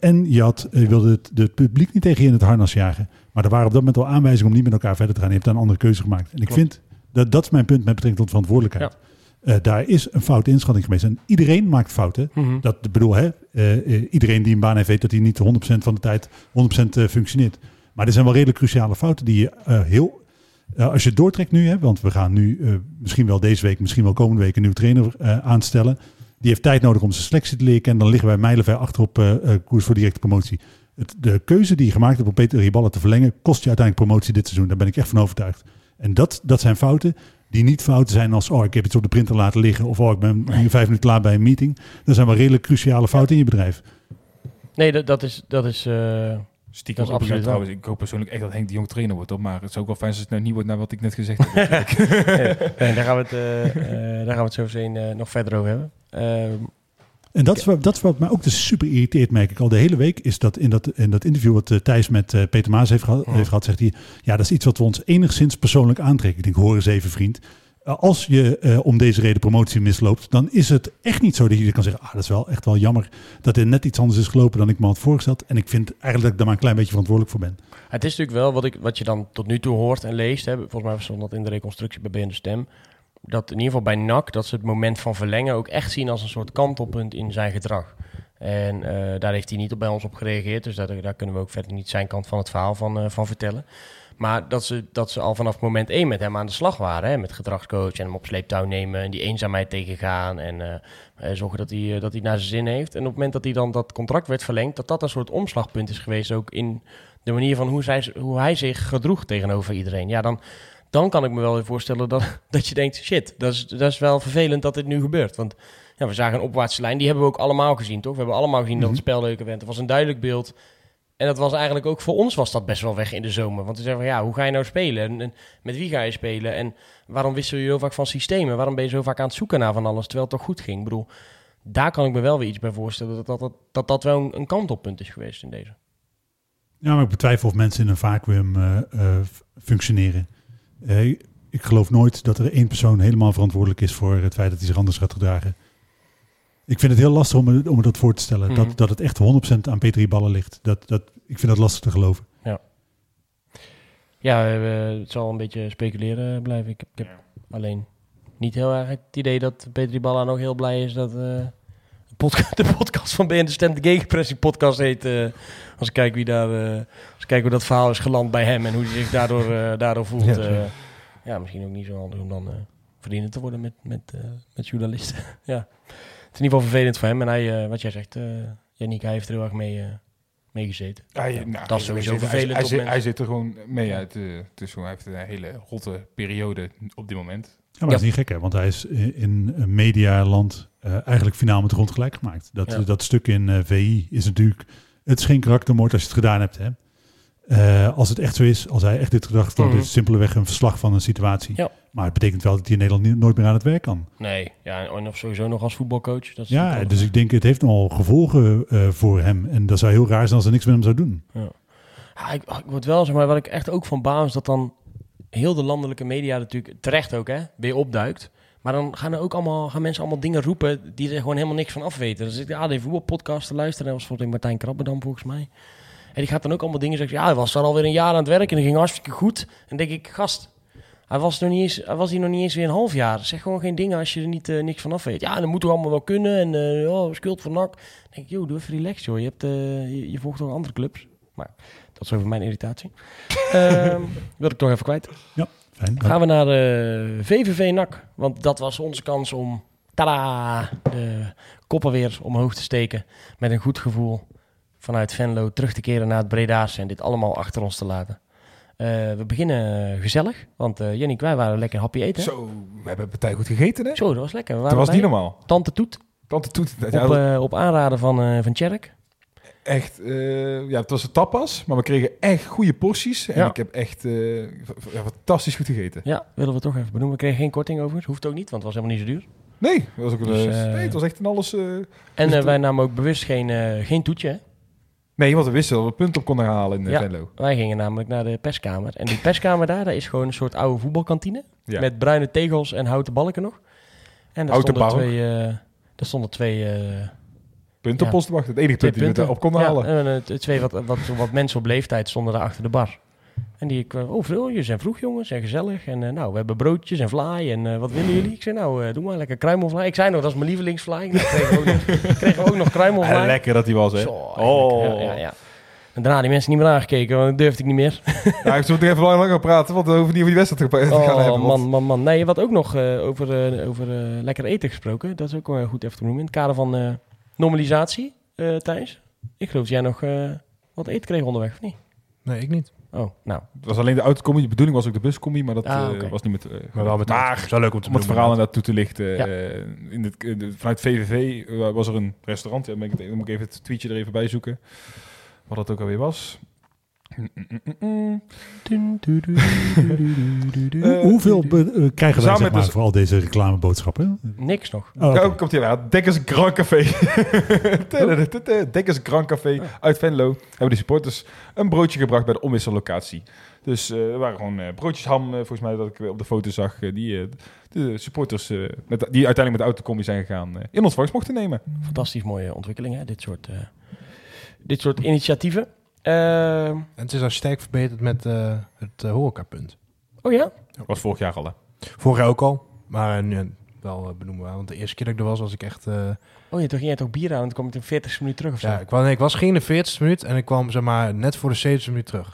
en je, had, je wilde het, het, publiek niet tegen je in het harnas jagen. Maar er waren op dat moment al aanwijzingen om niet met elkaar verder te gaan. Je hebt daar een andere keuze gemaakt. En ik Klopt. vind, dat, dat is mijn punt met betrekking tot verantwoordelijkheid. Ja. Uh, daar is een fout inschatting geweest. En iedereen maakt fouten. Mm -hmm. Dat bedoel, hè, uh, iedereen die een baan heeft, weet dat hij niet 100% van de tijd 100% functioneert. Maar er zijn wel redelijk cruciale fouten die je heel. als je het doortrekt nu, hè, want we gaan nu misschien wel deze week, misschien wel komende week een nieuwe trainer aanstellen. Die heeft tijd nodig om zijn selectie te leren kennen. Dan liggen wij mijlenver achter op koers voor directe promotie. Het, de keuze die je gemaakt hebt om Peter Riballen te verlengen, kost je uiteindelijk promotie dit seizoen. Daar ben ik echt van overtuigd. En dat, dat zijn fouten die niet fouten zijn als, oh, ik heb iets op de printer laten liggen. Of, oh, ik ben nee. vijf minuten klaar bij een meeting. Dat zijn wel redelijk cruciale fouten in je bedrijf. Nee, dat, dat is... Dat is uh... Stiekem dat is absoluut trouwens. Ik hoop persoonlijk echt dat Henk de Jong trainer wordt. Op, maar het is ook wel fijn als het nou niet wordt naar wat ik net gezegd heb. nee, daar, gaan we het, uh, uh, daar gaan we het zo meteen nog verder over hebben. En dat is, wat, dat is wat mij ook dus super irriteert, merk ik al de hele week. Is dat in dat, in dat interview wat uh, Thijs met uh, Peter Maas heeft, geha heeft, gehad, zegt hij... Ja, dat is iets wat we ons enigszins persoonlijk aantrekken. Ik denk, hoor eens even vriend. Uh, als je om deze reden promotie misloopt, dan is het echt niet zo dat je kan zeggen... Ah, dat is wel echt wel jammer dat er net iets anders is gelopen dan ik me had voorgesteld. En ik vind eigenlijk dat ik daar maar een klein beetje verantwoordelijk voor ben. Het is natuurlijk wel wat, ik, wat je dan tot nu toe hoort en leest. Hè. Volgens mij stond dat in de reconstructie bij BN de Stem dat in ieder geval bij NAC, dat ze het moment van verlengen ook echt zien als een soort kantelpunt in zijn gedrag. En uh, daar heeft hij niet op bij ons op gereageerd. Dus daar, kunnen we ook verder niet zijn kant van het verhaal van, uh, van vertellen. Maar dat ze, dat ze al vanaf moment één met hem aan de slag waren. Hè, met gedragscoach en hem op sleeptouw nemen. En die eenzaamheid tegengaan. En uh, zorgen dat hij, dat hij naar zijn zin heeft. En op het moment dat hij dan dat contract werd verlengd. Dat dat een soort omslagpunt is geweest. Ook in de manier van hoe, hoe hij zich gedroeg tegenover iedereen. Ja, dan, dan kan ik me wel voorstellen dat, dat je denkt: shit, dat is, dat is wel vervelend dat dit nu gebeurt. Want ja, we zagen een opwaartse lijn, die hebben we ook allemaal gezien, toch? We hebben allemaal gezien dat het mhm. spel leuker werd. Het was een duidelijk beeld. En dat was eigenlijk ook voor ons was dat best wel weg in de zomer. Want we zeggen van ja, hoe ga je nou spelen? En, en, met wie ga je spelen? En waarom wissel je zo vaak van systemen? Waarom ben je zo vaak aan het zoeken naar van alles, terwijl het toch goed ging? Ik bedoel, daar kan ik me wel weer iets bij voorstellen dat dat, dat, dat, dat wel een, een kantelpunt is geweest in deze. Ja, maar ik betwijfel of mensen in een vacuüm uh, uh, functioneren. Uh, ik geloof nooit dat er één persoon helemaal verantwoordelijk is voor het feit dat hij zich anders gaat gedragen. Ik vind het heel lastig om me, om me dat voor te stellen. dat, dat het echt 100% aan Petri Ballen ligt. Dat, dat, ik vind dat lastig te geloven. Ja, ja het zal een beetje speculeren blijven. Ik, ik heb alleen niet heel erg het idee dat Petri Ballen nog heel blij is dat... Uh, de, podcast, de podcast van BN de Stem, de Gegenpressing podcast heet. Uh, als ik kijk wie daar, uh, als ik kijk hoe dat verhaal is geland bij hem en hoe hij zich daardoor, uh, daardoor voelt. Ja, ja, misschien ook niet zo handig om dan verdienen te worden met, met, met journalisten. ja is in ieder geval vervelend voor hem. En hij, uh, wat jij zegt, uh, Yannick, hij heeft er heel erg mee, uh, mee gezeten. Ja, nou, dat is sowieso hij, vervelend. Hij, hij, zit, hij, zit, er gewoon mee uit. het is gewoon, hij heeft een hele rotte periode op dit moment. Ja, maar dat is niet gek, hè? want hij is in een medialand eigenlijk finaal met de grond gelijk gemaakt. Dat, dat stuk in VI is natuurlijk... Het is geen karaktermoord als je het gedaan hebt, hè? Uh, als het echt zo is, als hij echt dit gedacht heeft, mm. is het simpelweg een verslag van een situatie. Ja. Maar het betekent wel dat hij in Nederland nooit meer aan het werk kan. Nee, ja, en of sowieso nog als voetbalcoach. Dat is ja, dus ik denk, het heeft nogal gevolgen uh, voor hem. En dat zou heel raar zijn als er niks met hem zou doen. Ja. ja ik, ik word wel, zeg maar, wat ik echt ook van baan is dat dan heel de landelijke media natuurlijk terecht ook, hè, weer opduikt. Maar dan gaan er ook allemaal, gaan mensen allemaal dingen roepen die er gewoon helemaal niks van afweten. Dus ik de AD Voetbalpodcast te luisteren, dat was volgens Martijn Krabbedam volgens mij. En die gaat dan ook allemaal dingen zeggen. Ja, hij was daar alweer een jaar aan het werken en dat ging hartstikke goed. En denk ik, gast, hij was, nog niet eens, hij was hier nog niet eens weer een half jaar. Zeg gewoon geen dingen als je er niet, uh, niks van af weet. Ja, dan moeten we allemaal wel kunnen. En uh, oh, schuld voor nak. Dan denk ik, joh, doe even relax, joh. Je, hebt, uh, je, je, volgt toch andere clubs. Maar dat is over mijn irritatie. um, wil ik toch even kwijt. Ja, fijn. Gaan we naar de VVV NAC. Want dat was onze kans om, tada, de koppen weer omhoog te steken. Met een goed gevoel vanuit Venlo terug te keren naar het Breda's en dit allemaal achter ons te laten. Uh, we beginnen gezellig, want uh, Jenny, wij waren lekker happy eten. Zo, we hebben partij goed gegeten, hè? Zo, dat was lekker. dat was niet normaal. Tante Toet. Tante Toet. Op, uh, op aanraden van, van Tjerk. Echt, ja, het was een tapas, maar we kregen echt goede porties. En ja. ik heb echt ja, fantastisch goed gegeten. Ja, willen we toch even benoemen. We kregen geen korting over. Hoeft ook niet, want het was helemaal niet zo duur. Nee, dat was ook een, Dus, eh, eh, nee, het was echt een alles... eh, En Dus eh, wij namen ook bewust geen, eh, geen toetje. hè. Nee, want we wisten dat we punten op konden halen in eh, Ja. Venlo. Wij gingen namelijk naar de perskamer. En die perskamer daar, dat is gewoon een soort oude voetbalkantine. Ja. Met bruine tegels en houten balken nog. En daar Houten stonden balk. twee... eh daar stonden twee... op Ja. ons te wachten. Het enige punt die we daarop konden Ja, halen. en, t- twee wat, wat, wat mensen op leeftijd stonden daar achter de bar. En die, ik, eh, oh, veel, je zijn vroeg jongens en gezellig. En eh, nou, we hebben broodjes en vlaai. En eh, wat willen jullie? Ik zei, nou, eh, doe maar lekker kruimelvlaai. Ik zei nog, dat is mijn lievelingsvlaai. Dan kregen we ook nog, kregen we ook nog kruimelvlaai. Lekker dat die was, hè? Zo, Oh. Ja, ja, ja. En daarna die mensen niet meer aangekeken, want dat durfde ik niet meer. Ja, ik zou nog even lang langer praten, want we hoeven niet over die wedstrijd te gaan Oh, hebben. want- man, man, man. Nee, wat ook nog eh, over, eh, over lekker eten gesproken. Dat is ook wel goed even te noemen. In het kader van eh, normalisatie, eh Thijs. Ik geloof dat jij nog eh, wat eten kreeg onderweg, of niet? Nee, ik niet. Oh, nou. Het was alleen de autocombi. De bedoeling was ook de buscombi, maar dat Ah, eh, was niet met... eh, Maar wel met maar Zo leuk om te om het doen, verhaal inderdaad toe te lichten. Ja. eh, in het, in de- vanuit VVV was er een restaurant. Ja, dan, ben ik het- dan moet ik even het tweetje er even bij zoeken. Wat dat ook alweer was. Eh, Hoeveel be- eh, krijgen wij zeg maar, voor al deze reclameboodschappen? Niks nog. Oh. Ja, komt hier aan. Dekkers Grand Café. Dekkers Grand Café uit Venlo. Hebben de supporters een broodje gebracht bij de omwissellocatie. Dus eh, er waren gewoon eh, broodjes ham, volgens mij dat ik op de foto zag, die eh, de supporters, eh, met, die uiteindelijk met de autocombi zijn gegaan, in ontvangst mochten nemen. Fantastisch mooie ontwikkeling, hè? Dit soort, eh, dit soort initiatieven. Eh, En het is al sterk verbeterd met eh, het uh, horecapunt. oh ja? Dat was vorig jaar al, hè? Vorig jaar ook al. Maar eh, nu wel eh, benoemen we. Want de eerste keer dat ik er was, was ik echt... eh, Oh, je toch, jij toch bier aan en dan kom ik in 40 minuten terug of zo. ja, ik, kwam, nee, ik was geen in de 40 minuut en ik kwam zeg maar net voor de 70 minuut terug.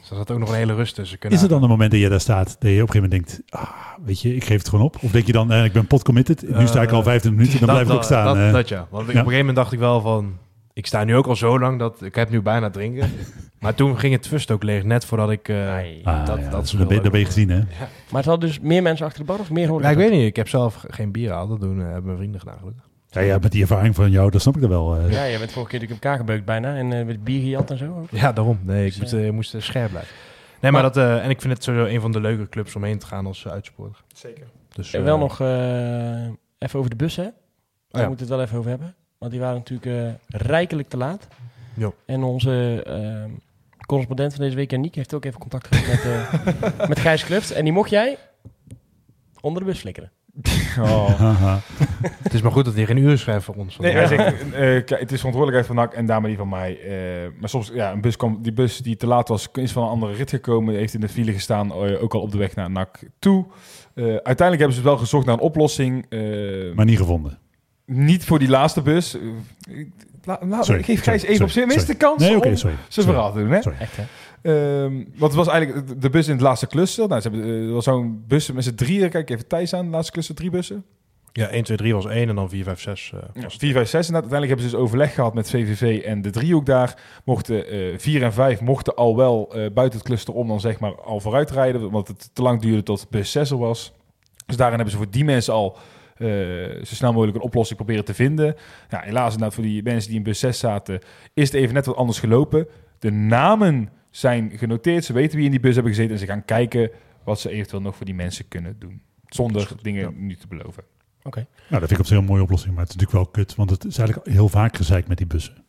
Dus er zat ook nog een hele rust tussen. Kunnen Is er dan een moment dat je daar staat, dat je op een gegeven moment denkt, ah, weet je, ik geef het gewoon op? Of denk je dan, eh, ik ben pot committed, nu sta ik al Eh, 25 minuten, dan blijf ik ook staan. Dat, eh. dat ja. Want ik- ja. op een gegeven moment dacht ik wel van... Ik sta nu ook al zo lang dat ik heb nu bijna drinken. maar toen ging het first ook leeg, net voordat ik... eh, Ai. Ah, dat- ja, dat ben, ben je gezien, hè? Maar het hadden dus meer mensen achter de bar of meer hoor Ja, ik weet niet. Ik heb zelf geen bier gehaald. Dat doen eh, hebben mijn vrienden gedaan gelukkig. Ja, ja, met die ervaring van jou, dat snap ik er wel. eh. Ja, je bent vorige keer natuurlijk op elkaar gebeukt bijna. En eh, met bier gejat en zo. ook. Ja, daarom. Nee, ik Dus, moest, eh, eh, moest eh, scherp blijven. Nee, maar, dat... eh, en ik vind het sowieso een van de leuke clubs om heen te gaan als uh, uitsupporter. Zeker. Dus, En eh, wel nog eh, even over de bus, hè? Daar ja. moeten we het wel even over hebben. Want die waren natuurlijk eh, rijkelijk te laat. Ja. En onze eh, correspondent van deze week, Janiek, heeft ook even contact gehad met, eh met Gijs Kluft. En die mocht jij onder de bus flikkeren. Oh. Het is maar goed dat hij geen uren schrijft voor ons. Nee, hij zegt, eh, kijk, het is verantwoordelijkheid van NAC en daarmee die van mij. Eh, maar soms, ja, een bus kwam, die bus die te laat was, is van een andere rit gekomen. Heeft in de file gestaan, ook al op de weg naar NAC toe. Eh, uiteindelijk hebben ze wel gezocht naar een oplossing. eh, maar niet gevonden. Niet voor die laatste bus. Eh, la- la- Sorry, geef Gijs sorry, even op sorry, zijn minste kans Nee, oké, om sorry. zijn Sorry. verhaal te doen. Hè? Sorry. Echt, hè? Ehm, want het was eigenlijk de bus in het laatste cluster. Nou, ze hebben, eh, er was zo'n bus met z'n drieën. Kijk even Thijs aan, de laatste cluster, drie bussen. Ja, 1, 2, 3 was 1 en dan 4, 5, 6 uh, Ja, was 4, 5, 6. En uiteindelijk hebben ze dus overleg gehad met VVV en de driehoek daar. Mochten eh 4 en 5 mochten al wel eh, buiten het cluster om dan zeg maar al vooruit rijden. Omdat het te lang duurde tot bus 6 er was. Dus daarin hebben ze voor die mensen al zo snel mogelijk een oplossing proberen te vinden. Nou, helaas inderdaad voor die mensen die in bus 6 zaten is het even net wat anders gelopen. De namen zijn genoteerd. Ze weten wie in die bus hebben gezeten. En ze gaan kijken wat ze eventueel nog voor die mensen kunnen doen. Zonder dingen Ja. nu te beloven. Oké. Nou, dat vind ik op zich een mooie oplossing, maar het is natuurlijk wel kut, want het is eigenlijk heel vaak gezeik met die bussen.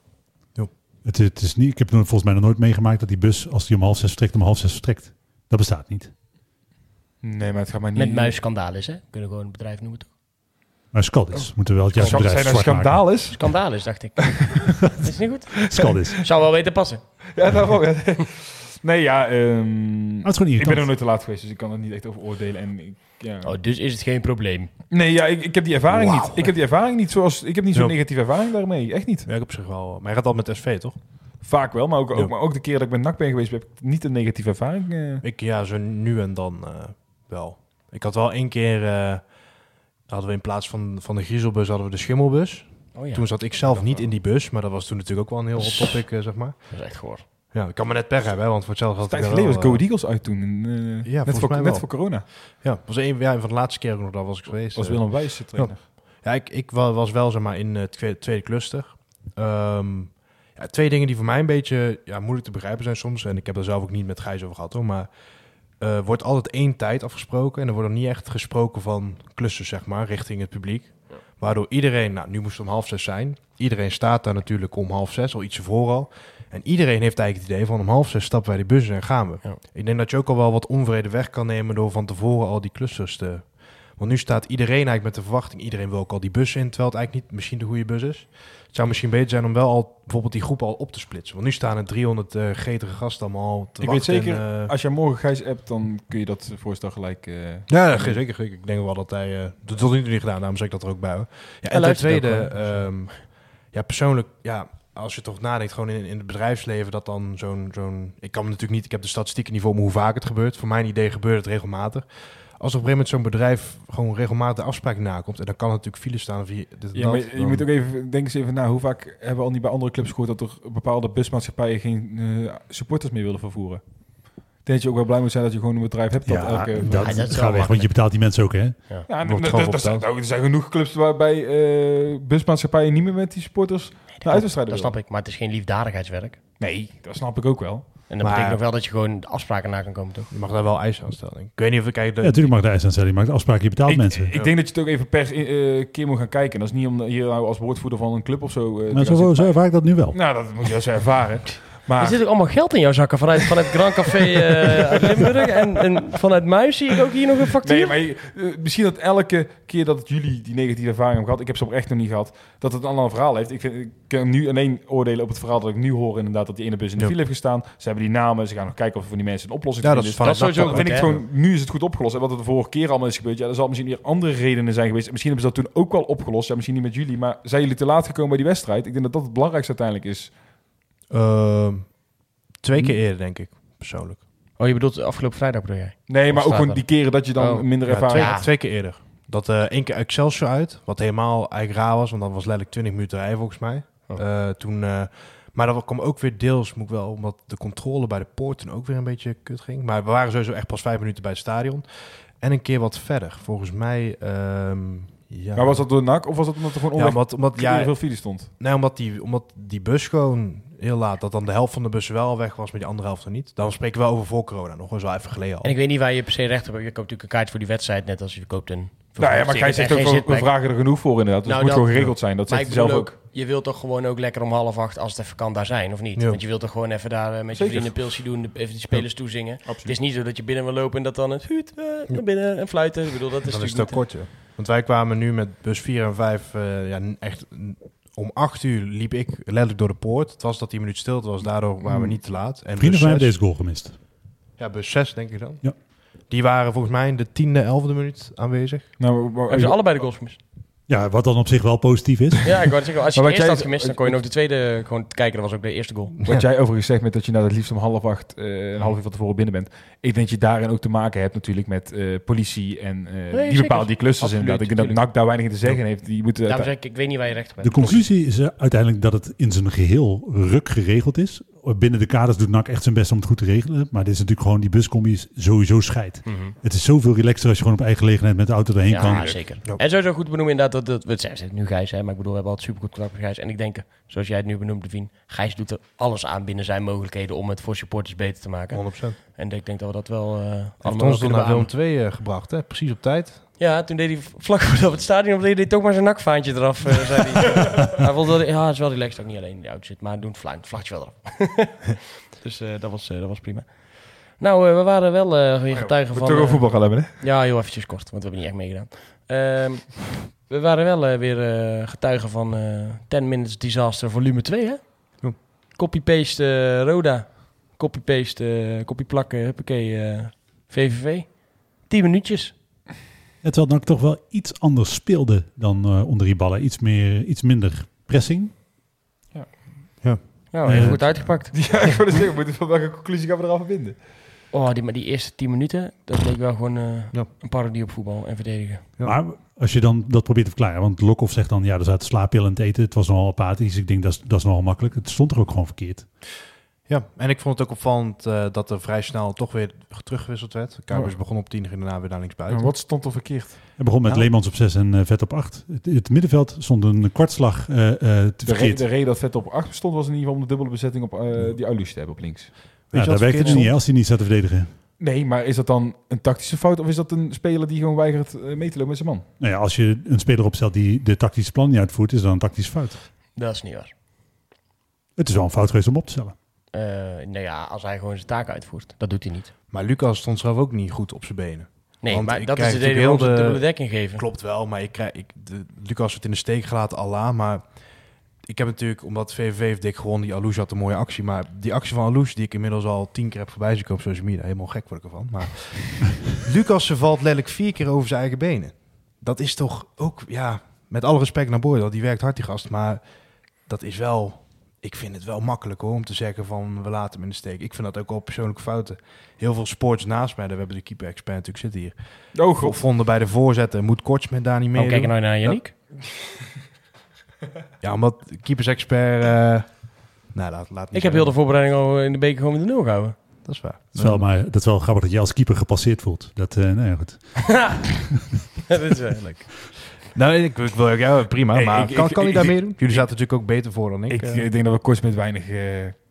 Jo. Het, het is niet, ik heb volgens mij nog nooit meegemaakt dat die bus, als die om half zes vertrekt, om half zes vertrekt. Dat bestaat niet. Nee, maar het gaat maar niet... Met muisskandaal is, hè? Kunnen we gewoon een bedrijf noemen, toch? Maar Scaldis moeten we wel het juiste Zijn bedrijf zwart maken. schandaal is? Skandaal is, dacht ik. is niet goed? Scaldis. Maar Zou wel weten passen. Ja, daarom. ja. Nee, ja. ehm, het is gewoon ik ben er nooit te laat geweest, dus ik kan er niet echt over oordelen. En ik, ja. Oh, dus is het geen probleem. Nee, ja, ik, ik heb die ervaring niet. Ik heb die ervaring niet zoals... Ik heb niet zo'n Ja. negatieve ervaring daarmee. Echt niet. Werk op zich wel. Maar je gaat al met SV, toch? Vaak wel, maar ook, ook, Ja. maar ook de keer dat ik met NAC ben geweest, heb ik niet een negatieve ervaring. eh. Ik ja, zo nu en dan eh, wel. Ik had wel één keer... eh, hadden we in plaats van, van de griezelbus hadden we de schimmelbus. Oh ja, Toen zat ik zelf niet in die bus, maar dat was toen natuurlijk ook wel een heel hot topic, eh, zeg maar. dat is echt goor. Ja, ik kan me net per hebben, hè, want voor hetzelfde had tijd ik geleden was Go eh, Eagles uit toen. en, eh, Ja, net, voor, mij net voor corona. Ja, was een, ja, van de laatste keer ook nog, daar was ik geweest. was. Willem Wijs de trainer. Ja, ik, ik wa- was wel zeg maar in het tweede, tweede cluster. Ehm, ja, twee dingen die voor mij een beetje ja, moeilijk te begrijpen zijn soms. En ik heb er zelf ook niet met Gijs over gehad hoor. Maar eh, wordt altijd één tijd afgesproken. En er wordt dan niet echt gesproken van klussen, zeg maar, richting het publiek. Waardoor iedereen, nou, nu moest het om half zes zijn. Iedereen staat daar natuurlijk om half zes, al iets ervoor al. En iedereen heeft eigenlijk het idee van om half zes stappen wij die bus in en gaan we. Ja. Ik denk dat je ook al wel wat onvrede weg kan nemen door van tevoren al die clusters te... Want nu staat iedereen eigenlijk met de verwachting, iedereen wil ook al die bus in, terwijl het eigenlijk niet misschien de goede bus is. Het zou misschien beter zijn om wel al bijvoorbeeld die groep al op te splitsen. Want nu staan er 300 eh gretige gasten allemaal te Ik weet zeker, en, eh, als jij morgen Gijs hebt, dan kun je dat voorstel gelijk... eh, Ja, ja, zeker, zeker. Ik denk wel dat hij... eh dat tot nu toe niet gedaan, daarom zeg ik dat er ook bij. Ja, en ten tweede, ehm, ja, persoonlijk, ja, als je toch nadenkt, gewoon in, in het bedrijfsleven, dat dan zo'n, zo'n... Ik kan natuurlijk niet, ik heb de statistieken niet voor me hoe vaak het gebeurt. Voor mijn idee gebeurt het regelmatig. Als op een gegeven moment zo'n bedrijf gewoon regelmatig afspraken nakomt, en dan kan natuurlijk file staan. Of je, dit, Ja, dat, maar je dan- moet ook even, denk eens even na, hoe vaak hebben we al niet bij andere clubs gehoord dat er bepaalde busmaatschappijen geen eh, supporters meer willen vervoeren? Ik denk dat je ook wel blij moet zijn dat je gewoon een bedrijf hebt dat Ja, elke... dat, Ja, dat gaat weg, want je betaalt die mensen ook, hè? Ja, dat- er zijn genoeg clubs waarbij eh busmaatschappijen niet meer met die supporters naar uitwedstrijden Dat snap ik, maar het is geen liefdadigheidswerk. Nee, dat snap ik ook wel. En dat Maar- betekent nog wel dat je gewoon afspraken na kan komen, toch? Je mag daar wel eisen aan stellen. Ik weet niet of ik... Kijk, de, Ja, natuurlijk mag de eis aanstellen. Je maakt afspraken, je betaalt Ik, mensen. ik denk dat je het ook even per eh, keer moet gaan kijken. En dat is niet om hier nou als woordvoerder van een club of zo eh, maar zo, zo ervaar ik dat nu wel. Nou, dat moet je eens ervaren. Maar Er zit ook allemaal geld in jouw zakken vanuit, vanuit Grand Café eh, uit Limburg. En, en vanuit Muis zie ik ook hier nog een factuur. Nee, maar je- eh, misschien dat elke keer dat jullie die negatieve ervaring hebben gehad, ik heb ze oprecht nog niet gehad, dat het een ander verhaal heeft. Ik, vind, ik kan nu alleen oordelen op het verhaal dat ik nu hoor inderdaad dat die ene bus in de file heeft gestaan. Ze hebben die namen, ze gaan nog kijken of er voor die mensen een oplossing Ja, dat is dat sowieso vind ik gewoon, nu is het goed opgelost. En wat er de vorige keer allemaal is gebeurd, ja, er zal misschien weer andere redenen zijn geweest. Misschien hebben ze dat toen ook wel opgelost. Ja, misschien niet met jullie, maar zijn jullie te laat gekomen bij die wedstrijd? Ik denk dat dat het belangrijkste uiteindelijk is. Ehm, twee keer eerder, denk ik, persoonlijk. Oh, je bedoelt afgelopen vrijdag bedoel jij? Nee, Of maar ook gewoon die keren dat je dan Oh. minder Ja, ervaring twee, Ja. twee keer eerder. Dat eh één keer Excelsior uit, wat helemaal eigenlijk raar was, want dat was letterlijk 20 minuten rijden volgens mij. Oh. Eh, toen, eh, maar dat kwam ook weer deels, moet ik wel, omdat de controle bij de poort toen ook weer een beetje kut ging. Maar we waren sowieso echt pas vijf minuten bij het stadion. En een keer wat verder, volgens mij. ehm, ja. Maar was dat door NAC of was dat omdat er gewoon ja, omdat, omdat, ja, veel file stond? nee, omdat, die, omdat die bus gewoon heel laat, dat dan de helft van de bussen wel weg was, maar die andere helft er niet. Dan spreken we over voor corona, nog eens wel even geleden al. En ik weet niet waar je per se recht op hebt. Je koopt natuurlijk een kaart voor die wedstrijd, net als je koopt een... Nou ja, maar Gijs zegt ook we vragen er genoeg voor inderdaad. Dus Nou, het moet dat- gewoon geregeld zijn. Dat zegt ik hij zelf ook. ook, je wilt toch gewoon ook lekker om half acht, als het even kan, daar zijn, of niet? Ja. Want je wilt toch gewoon even daar eh, met je vrienden een pilsje doen, de- even die spelers toezingen. Het Absoluut. is niet zo dat je binnen wil lopen en dat dan het huut eh, naar binnen en fluiten. Ik bedoel, dat is dan is het natuurlijk ook kort, ja. Want wij kwamen nu met bus 4 en 5, eh, ja, echt om 8 uur liep ik letterlijk door de poort. Het was dat die minuut stilte was, daardoor waren we niet te laat. En Vrienden van mij hebben 6, deze goal gemist. ja, bus 6 denk ik dan. Ja. Die waren volgens mij in de tiende, elfde minuut aanwezig. Nou, maar- maar- Hebben ze allebei de goals gemist? Ja, wat dan op zich wel positief is. Ja, ik wou zeggen, als je eerste jij- had gemist, dan kon je nog de tweede gewoon kijken. Dat was ook de eerste goal. Wat jij overigens zegt met dat je nou het liefst om half acht, eh, een half uur van tevoren binnen bent. Ik denk dat je daarin ook te maken hebt natuurlijk met eh, politie en eh, die bepalen die clusters inderdaad. Ik denk dat. NAC daar weinig in te zeggen heeft. Die moeten Daarom zeg ik, ik weet niet waar je recht op hebt. De conclusie is uiteindelijk dat het in zijn geheel ruk geregeld is. Binnen de kaders doet NAC echt zijn best om het goed te regelen. Maar dit is natuurlijk gewoon, die buscombi is sowieso scheid. Mhm. Het is zoveel relaxer als je gewoon op eigen gelegenheid met de auto erheen Ja, kan. zeker. Ja. En sowieso goed benoemen inderdaad, dat, dat, we het nu Gijs, hè, maar ik bedoel, we hebben altijd supergoed contact met Gijs. En ik denk, zoals jij het nu benoemt, Devien, Gijs doet er alles aan binnen zijn mogelijkheden om het voor supporters beter te maken. 100%. En ik denk dat we dat wel eh allemaal ons naar Willem beamen. 2 eh, gebracht, hè? precies op tijd. Ja, toen deed hij vlak voordat we het stadion op deed hij toch maar zijn nakvaantje eraf. eh, zei hij. hij vond dat, ja, het is wel relaxed, ook niet alleen in de auto zit, maar doen het vlak, het vlagje wel eraf. dus eh, dat, was, eh, dat was prima. Nou, eh, we waren wel eh weer getuigen We van... toch over eh, voetbal gaan hebben, hè? Ja, heel eventjes kort, want we hebben niet echt meegedaan. Ehm, we waren wel weer getuigen van eh 10 Minutes Disaster volume 2, hè? Ja. Copy-paste eh, Roda. Copy-paste, copy-plakken, huppakee, eh, VVV. 10 minuutjes. Ja, terwijl NAC toch wel iets anders speelde dan eh, onder die ballen. Iets, meer, iets minder pressing. Nou, even Eh, goed uitgepakt. Ja, ik wilde zeggen, moeten van welke conclusie gaan we eraf verbinden? Oh, die, maar die eerste 10 minuten, dat leek wel gewoon eh, Ja. een parodie op voetbal en verdedigen. Ja. Maar als je dan dat probeert te verklaren. Want Lokhoff zegt dan, ja, er zaten slaappillen in het eten. Het was nogal apathisch. Ik denk, dat is, dat is nogal makkelijk. Het stond er ook gewoon verkeerd. Ja, en ik vond het ook opvallend eh, dat er vrij snel toch weer teruggewisseld werd. Kuipers Oh. begon op 10, ging daarna weer naar linksbuiten. Wat stond er verkeerd? Het begon met Nou. Leemans op 6 en eh, Vet op 8. Het, het middenveld stond een kwartslag eh eh te De, re- de reden dat Vet op 8 stond was in ieder geval om de dubbele bezetting op eh, die Alus te hebben op links. Weet Ja, je daar wat werkte het niet als hij niet zat te verdedigen. Nee, maar is dat dan een tactische fout of is dat een speler die gewoon weigert mee te lopen met zijn man? Nou ja, als je een speler opstelt die de tactische plan niet uitvoert, is dat een tactische fout. Dat is niet waar. Het is wel een fout geweest om op te stellen. Eh nou ja, als hij gewoon zijn taak uitvoert. Dat doet hij niet. Maar Lucas stond zelf ook niet goed op zijn benen. Nee, Want maar dat is de reden waarom ze dubbele dekking geven. Klopt wel, maar ik krijg, ik, de, Lucas wordt in de steek gelaten, Allah. Maar ik heb natuurlijk, omdat VVV heeft dik gewonnen, die Alouche had een mooie actie. Maar die actie van Alouche, die ik inmiddels al tien keer heb voorbij zien komen op social media, helemaal gek word ik ervan. Maar Lucas ze valt letterlijk vier keer over zijn eigen benen. Dat is toch ook, ja, met alle respect naar Boydel, die werkt hard die gast. Maar dat is wel, ik vind het wel makkelijk hoor, om te zeggen van we laten hem in de steek. Ik vind dat ook wel persoonlijke fouten. Heel veel sports naast mij, daar hebben de keeper-expert natuurlijk zitten hier. Oh god. Vonden bij de voorzetten, moet Korts met daar niet meer Oh, kijk nou naar Yannick. Ja, omdat keepers-expert... eh nou, laat, laat niet Ik heb heel de voorbereiding al in de beker gewoon met de nul gehouden. Dat is waar. Het is wel, maar dat is wel grappig dat je als keeper gepasseerd voelt. Dat, eh nou ja, goed. dat is wel leuk. Nou, ik, ik wil ook jou prima, Hey, maar ik- kan, ik- kan hij ik- daar ik- mee doen? Jullie zaten natuurlijk ook beter voor dan ik. Ik, eh. ik denk dat we kort met weinig eh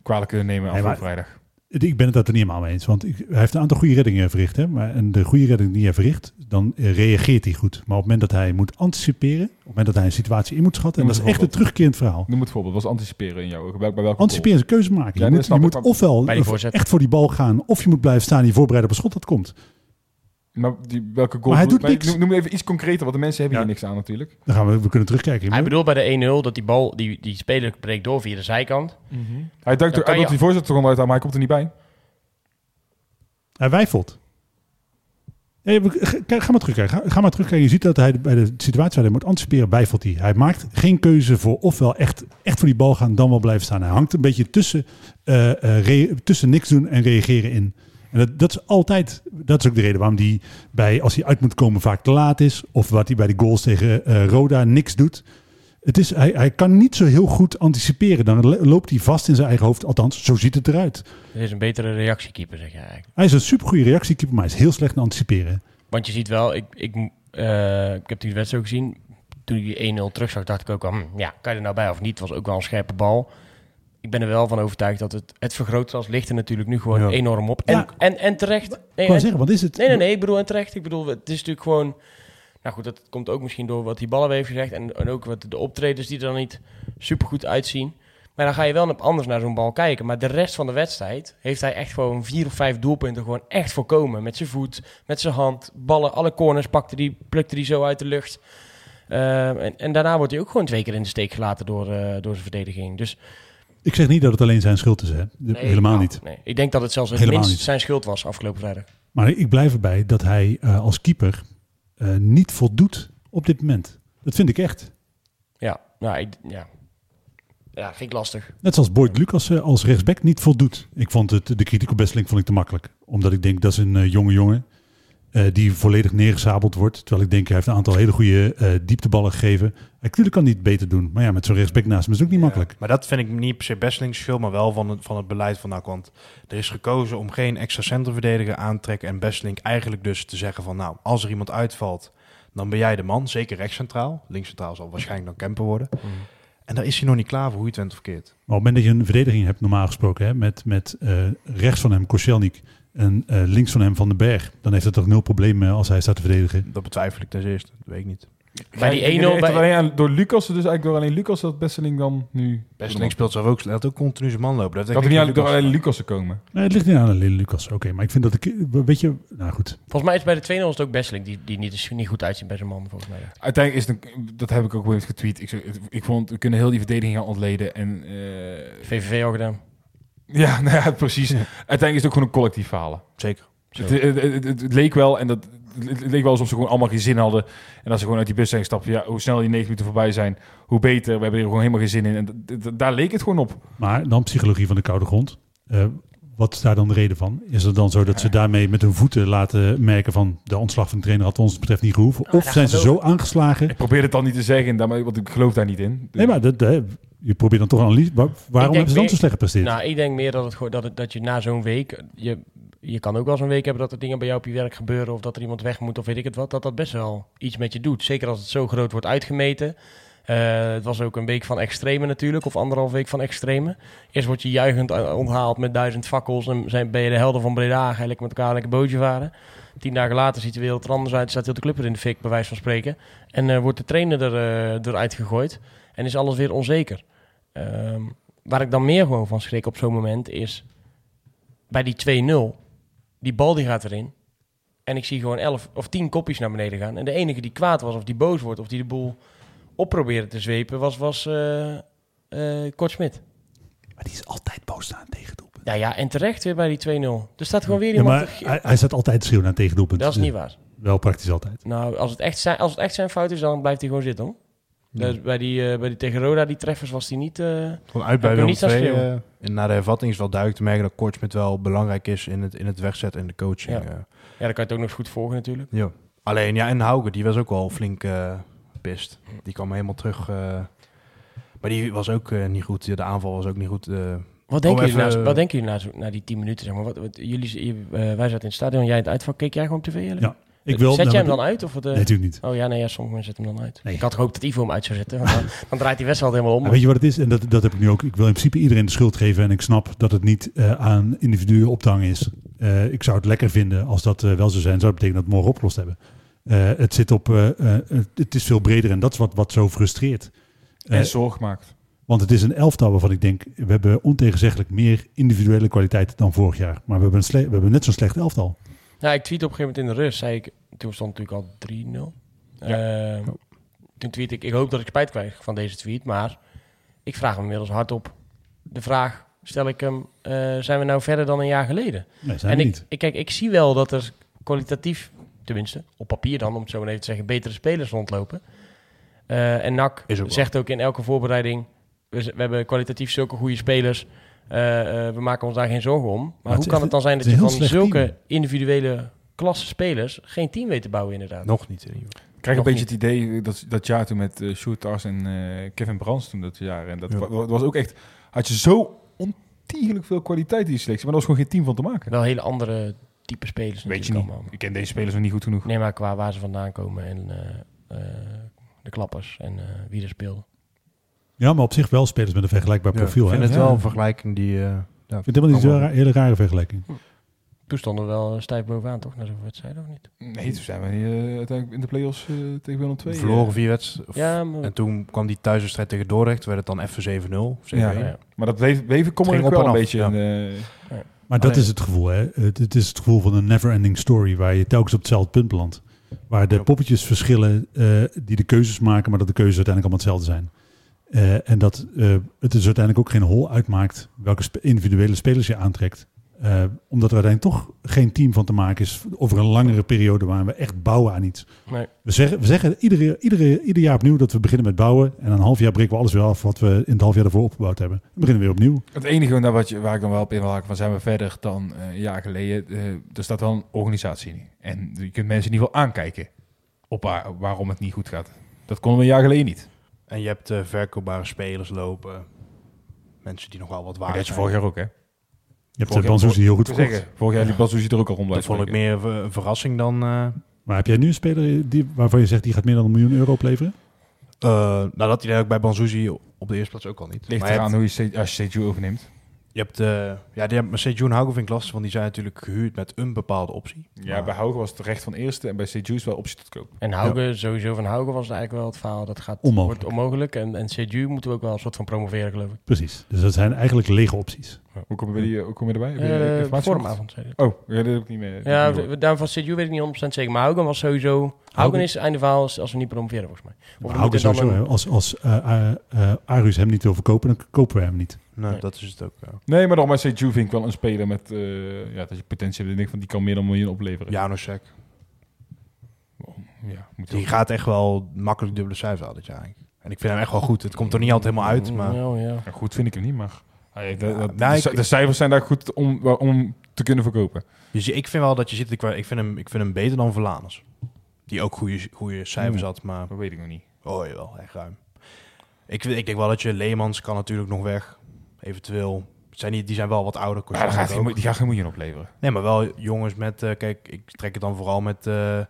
kwalijk kunnen nemen Nee, vrijdag. Ik ben het daar niet helemaal mee eens. Want ik, hij heeft een aantal goede reddingen verricht. Hè? Maar, en de goede redding die hij verricht, dan eh, reageert hij goed. Maar op het moment dat hij moet anticiperen, op het moment dat hij een situatie in moet schatten, en dat is echt een terugkerend verhaal. Noem het voorbeeld. Wat was anticiperen in jouw ogen? Bij, bij welke Anticiperen is een keuze maken. Ja, je moet, je moet ofwel echt voor die bal gaan, of je moet blijven staan en je voorbereiden op een schot dat komt. Maar die, welke goal? Maar hij doet niks. Noem, noem even iets concreter, want de mensen hebben Ja. hier niks aan natuurlijk. Dan gaan we, we kunnen terugkijken. Hij bedoelt bij de 1-0 dat die bal, die, die speler breekt door via de zijkant. Hij duikt er, hij je- doet die voorzet er gewoon uit aan, maar hij komt er niet bij. Hij wijfelt. We- ga, maar terugkijken. Ga, ga maar terugkijken. Je ziet dat hij bij de situatie waar hij moet anticiperen, wijfelt hij. Hij maakt geen keuze voor ofwel echt, echt voor die bal gaan, dan wel blijven staan. Hij hangt een beetje tussen, eh, eh, re- tussen niks doen en reageren in. En dat, dat is altijd, dat is ook de reden waarom hij bij, als hij uit moet komen, vaak te laat is. Of wat hij bij de goals tegen eh, Roda niks doet. Het is, hij, hij kan niet zo heel goed anticiperen. Dan lo- loopt hij vast in zijn eigen hoofd. Althans, zo ziet het eruit. Het is een betere reactiekeeper, zeg je eigenlijk. Hij is een supergoeie reactiekeeper, maar hij is heel slecht in anticiperen. Want je ziet wel, ik, ik, eh, ik heb die wedstrijd ook gezien. Toen die 1-0 terugzag, dacht ik ook al, hm, ja, kan je er nou bij of niet? Het was ook wel een scherpe bal. Ik ben er wel van overtuigd dat het, het vergrootglas ligt er natuurlijk nu gewoon Ja. enorm op. En, Ja. en, en terecht. Ik Nee, wou en- zeggen, wat is het? Nee, nee, nee, ik bedoel en terecht. Ik bedoel, het is natuurlijk gewoon... Nou goed, dat komt ook misschien door wat die ballen heeft gezegd... en, en ook wat de optredens die er dan niet super goed uitzien. Maar dan ga je wel anders naar zo'n bal kijken. Maar de rest van de wedstrijd heeft hij echt gewoon vier of vijf doelpunten gewoon echt voorkomen. Met zijn voet, met zijn hand, ballen, alle corners pakte die, plukte die zo uit de lucht. Ehm, en, en daarna wordt hij ook gewoon twee keer in de steek gelaten door, eh, door zijn verdediging. Dus Ik zeg niet dat het alleen zijn schuld is, hè? De- nee, helemaal nou, niet. Nee. Ik denk dat het zelfs het minst niet. zijn schuld was afgelopen vrijdag. Maar ik blijf erbij dat hij eh, als keeper eh, niet voldoet op dit moment. Dat vind ik echt. Ja, nou, ik, ja. ja, vind ik lastig. Net zoals Boyd Lucas eh, als rechtsback niet voldoet. Ik vond het, de kritiek op Besseling vond ik te makkelijk. Omdat ik denk dat is een jonge jongen eh, die volledig neergezabeld wordt. Terwijl ik denk hij heeft een aantal hele goede eh, diepteballen gegeven. Natuurlijk kan hij het beter doen. Maar ja, met zo'n rechtsback naast hem is het ook niet makkelijk. Maar dat vind ik niet per se Besselings schuld, maar wel van het, van het beleid van NAC. Want er is gekozen om geen extra centrumverdediger aan te trekken. En Besseling eigenlijk dus te zeggen van, nou, als er iemand uitvalt, dan ben jij de man. Zeker rechtscentraal. Linkscentraal zal waarschijnlijk dan Kemper worden. En daar is hij nog niet klaar voor, hoe je het went of keert. Maar op het moment dat je een verdediging hebt, normaal gesproken, hè, met, met eh, rechts van hem Koscielnik en eh, links van hem Van den Berg, dan heeft het toch nul probleem eh, als hij staat te verdedigen. Dat betwijfel ik ten eerste, dat weet ik niet. Bij die Ik denk 1-0 echt bij- alleen door Lucas, dus eigenlijk door alleen Lucas, dat Besseling dan nu... Besseling speelt zelf ook, laat ook continu zijn man lopen. Dat Dat er niet aan, door alleen Lucas te komen. Nee, het ligt niet aan alleen Lucas. Oké, maar ik vind dat ik, weet je, nou goed. Volgens mij is bij de 2-0 is het ook Besseling die, die niet, is niet goed uitziet bij zijn man, volgens mij. Uiteindelijk is het, een- dat heb ik ook wel eens getweet. Ik, ik vond, we kunnen heel die verdediging gaan ontleden. En eh, VVV al gedaan. Ja, nou ja, precies. Uiteindelijk is het ook gewoon een collectief falen. Zeker. Het, het, het- het- het leek wel, en dat, het leek wel alsof ze gewoon allemaal geen zin hadden. En als ze gewoon uit die bus zijn gestapt, ja, hoe snel die negen minuten voorbij zijn, hoe beter. We hebben er gewoon helemaal geen zin in. En daar leek het gewoon op. Maar dan psychologie van de koude grond. Eh, wat is daar dan de reden van? Is het dan zo dat ze daarmee met hun voeten laten merken van de ontslag van de trainer had ons betreft niet gehoeven? Nou, Of zijn ze zo aangeslagen? Ik probeer het dan niet te zeggen, want ik geloof daar niet in. Nee, maar dat, je probeert dan toch een analyse. Waar- Waarom hebben ze dan meer- zo slecht gepresteerd? Nou, ik denk meer dat, het, dat, het, dat je na zo'n week... Je, je kan ook wel zo'n week hebben dat er dingen bij jou op je werk gebeuren... of dat er iemand weg moet of weet ik het wat. Dat dat best wel iets met je doet. Zeker als het zo groot wordt uitgemeten. Eh, het was ook een week van extreme natuurlijk, of anderhalf week van extreme. Eerst word je juichend eh, onthaald met duizend fakkels en zijn, ben je de helden van Breda. Lekker met elkaar lekker bootje varen. Tien dagen later ziet de wereld er anders uit, staat heel de club er in de fik, bij wijze van spreken. En eh, wordt de trainer er, eh, eruit gegooid en is alles weer onzeker. Ehm, waar ik dan meer gewoon van schrik op zo'n moment is bij die 2-0. Die bal die gaat erin. En ik zie gewoon 11 of 10 kopjes naar beneden gaan. En de enige die kwaad was, of die boos wordt, of die de boel op probeerde te zwepen, was, was eh eh, Kort Smit. Maar die is altijd boos staan tegen doelpunt. Ja, ja, en terecht weer bij die 2-0. Er staat gewoon weer Ja, iemand... maar te ge- hij, hij staat altijd schreeuwen naar tegen doelpunt. dat is niet waar. Wel praktisch altijd. Nou, als het echt zijn, als het echt zijn fout is, dan blijft hij gewoon zitten, hoor. Dus bij, die, eh, bij die tegen Roda, die treffers, was hij niet... eh, Gewoon uit bij Willem II. schreeuwen? eh, en na de hervatting is wel duidelijk te merken dat Kortsmit wel belangrijk is in het, in het wegzetten en de coaching. Ja. ja, dan kan je het ook nog eens goed volgen natuurlijk. Ja. Alleen, ja, en Hauke, die was ook wel flink eh pist. Die kwam helemaal terug. eh, maar die was ook eh, niet goed. De aanval was ook niet goed. eh. Wat denken, jullie, even- nou, wat denken jullie na, na die 10 minuten? Zeg maar? wat, wat, jullie, eh, wij zaten in het stadion, jij in het uitvak. Keek jij gewoon op tv? Jelle? Ja, Ik wil, Zet nou, jij hem dan uit? Of wat, eh? Nee, natuurlijk niet. Oh ja, nee, ja, sommige mensen zetten hem dan uit. Nee. Ik had gehoopt dat Ivo hem uit zou zetten. Want dan, dan draait die wedstrijd helemaal om. Weet je wat het is? En dat, dat heb ik nu ook. Ik wil in principe iedereen de schuld geven. En ik snap dat het niet eh, aan individuen op te hangen is. Eh, ik zou het lekker vinden als dat wel zo zijn. Zou dat betekenen dat we het morgen opgelost hebben. Eh, het zit op. eh, eh, het- het is veel breder en dat is wat, wat zo frustreert. En zorg maakt. want het is een elftal waarvan ik denk. We hebben ontegenzeggelijk meer individuele kwaliteit dan vorig jaar. Maar we hebben, een sle- we hebben net zo'n slecht elftal. Ja, ik tweet op een gegeven moment in de rust. Zei ik, toen stond natuurlijk al 3-0. Ehm, Toen tweet ik, ik hoop dat ik spijt krijg van deze tweet. Maar ik vraag hem inmiddels hardop. De vraag stel ik hem, eh, zijn we nou verder dan een jaar geleden? Nee, zijn en we ik, niet. ik, kijk, ik zie wel dat er kwalitatief, tenminste op papier dan, om het zo maar even te zeggen, betere spelers rondlopen. Eh, en NAC wel. zegt ook in elke voorbereiding, we, we hebben kwalitatief zulke goede spelers. Eh, eh, we maken ons daar geen zorgen om. Maar, hoe kan het dan zijn dat je van zulke team. individuele klasse spelers geen team weet te bouwen inderdaad? Nog niet in ieder geval. Ik krijg een beetje het idee dat dat jaar toen met uh, Sjoerd en eh, Kevin Brands toen dat jaar. En dat Ja. was ook echt, had je zo ontiegelijk veel kwaliteit in die selectie, maar er was gewoon geen team van te maken. Wel hele andere type spelers Weet je niet. allemaal. Ik ken deze spelers nog niet goed genoeg. Nee, maar qua waar ze vandaan komen en eh, eh, de klappers en eh, wie er speelde. Ja, maar op zich wel spelers met een vergelijkbaar Ja, profiel. ik vind hè? het Ja. wel een vergelijking die... eh, ja, Ik vind het helemaal niet zo'n allemaal- ra- hele rare vergelijking. Toen stonden we wel stijf bovenaan, toch? Na zo'n wedstrijd, of niet? Nee, toen zijn we eh, uiteindelijk in de play-offs eh, tegen Willem II. verloren vier wedstrijden. Ja, maar, En toen kwam die thuiswedstrijd tegen Dordrecht. werd het dan even 7-0. 7-1. Ja, ja. Maar dat bleef, bleef kom Het ging ik wel een af, beetje ja. in, eh, Maar dat is het gevoel, hè? Het, het is het gevoel van een never-ending story waar je telkens op hetzelfde punt belandt. Waar de poppetjes verschillen eh, die de keuzes maken, maar dat de keuzes uiteindelijk allemaal hetzelfde zijn. Eh, en dat eh, het dus uiteindelijk ook geen hol uitmaakt welke spe- individuele spelers je aantrekt. Eh, omdat er uiteindelijk toch geen team van te maken is over een langere periode waar we echt bouwen aan iets. nee. We zeggen, we zeggen iedere, iedere, ieder jaar opnieuw dat we beginnen met bouwen. En een half jaar breken we alles weer af wat we in het half jaar ervoor opgebouwd hebben. Dan beginnen we weer opnieuw. Het enige wat je, waar ik dan wel op in wil haken, van zijn we verder dan eh, een jaar geleden. eh, er staat wel een organisatie in. En je kunt mensen in ieder geval aankijken op waar- waarom het niet goed gaat. Dat konden we een jaar geleden niet. En je hebt eh, verkoopbare spelers lopen. Mensen die nog wel wat waard dat je zijn. vorig jaar ook, hè? Je hebt Banzuzi heel goed verkocht. vorig jaar die Banzuzi er ook al rond Dat vond ik meer een verrassing dan... eh, Maar heb jij nu een speler die, waarvan je zegt die gaat meer dan een miljoen euro opleveren? eh, nou, dat hij ook bij Banzuzi op de eerste plaats ook al niet. Ligt Maar eraan hebt, hoe je als je Seju overneemt. Je hebt, eh, ja, die hebben Sejun Haugen vind ik lastig, want die zijn natuurlijk gehuurd met een bepaalde optie. Ja, Maar- bij Hauge was het recht van eerste en bij Seju is wel optie tot koop. En Hauge, sowieso van Hauge was het eigenlijk wel het verhaal. Dat gaat, Onmogelijk. wordt onmogelijk. En, en CDU moeten we ook wel een soort van promoveren, geloof ik. Precies. Dus dat zijn eigenlijk lege opties. Hoe kom je, bij die, hoe kom je erbij? Heb je Eh vormavond, zei hij. Oh, ja, dat heb ik niet meer. Ja, daarom van CDU weet ik niet 100% zeker. Maar Haugen was sowieso... Haugen Haugen- is einde verhaal als als we niet promoveren, volgens mij. Of Maar dan sowieso, een-. Als, als eh, eh, eh, Arus hem niet wil verkopen, dan kopen we hem niet. Nou, Nee. dat is het ook. ja. Nee, maar dan bij Seju vind ik wel een speler met eh, ja, dat je potentie hebt. Ik denk van die kan meer dan een miljoen opleveren. Janusek. ja moet Die ook- gaat echt wel makkelijk dubbele cijfers halen dit jaar. eigenlijk. En ik vind hem echt wel goed. Het komt er niet altijd helemaal uit, maar... Ja, ja. Ja, goed vind ik hem niet, maar de, de- nou, de, ik- de cijfers zijn daar goed om, om te kunnen verkopen. Dus ik vind wel dat je ziet, ik, ik, vind, hem, ik vind hem beter dan Verlaners. Die ook goede, goede cijfers had, maar... Dat weet ik nog niet. Oh jawel, echt ruim. Ik, ik denk wel dat je Leemans kan natuurlijk nog weg. Eventueel. Zijn die, die zijn wel wat ouder. Ja, gaat die gaat geen miljoen opleveren. Nee, maar wel jongens met... eh, kijk, ik trek het dan vooral met, eh,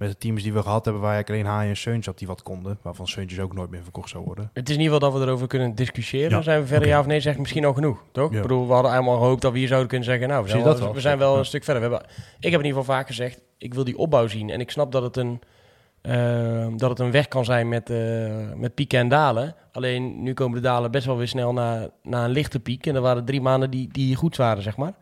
met de teams die we gehad hebben, waar ik alleen Haai en Seuntje had die wat konden, waarvan Seuntjes ook nooit meer verkocht zou worden. Het is in ieder geval dat we erover kunnen discussiëren. Ja, Zijn we verder ja of nee, zeg ik misschien al genoeg, toch? Ja. Ik bedoel, we hadden allemaal gehoopt dat we hier zouden kunnen zeggen... nou, we zijn, wel, we zijn een stuk verder. We hebben, ik heb in ieder geval vaak gezegd, ik wil die opbouw zien. En ik snap dat het een, eh, dat het een weg kan zijn met, eh, met pieken en dalen. Alleen nu komen de dalen best wel weer snel naar, naar een lichte piek. En er waren drie maanden die, die goed waren, zeg maar.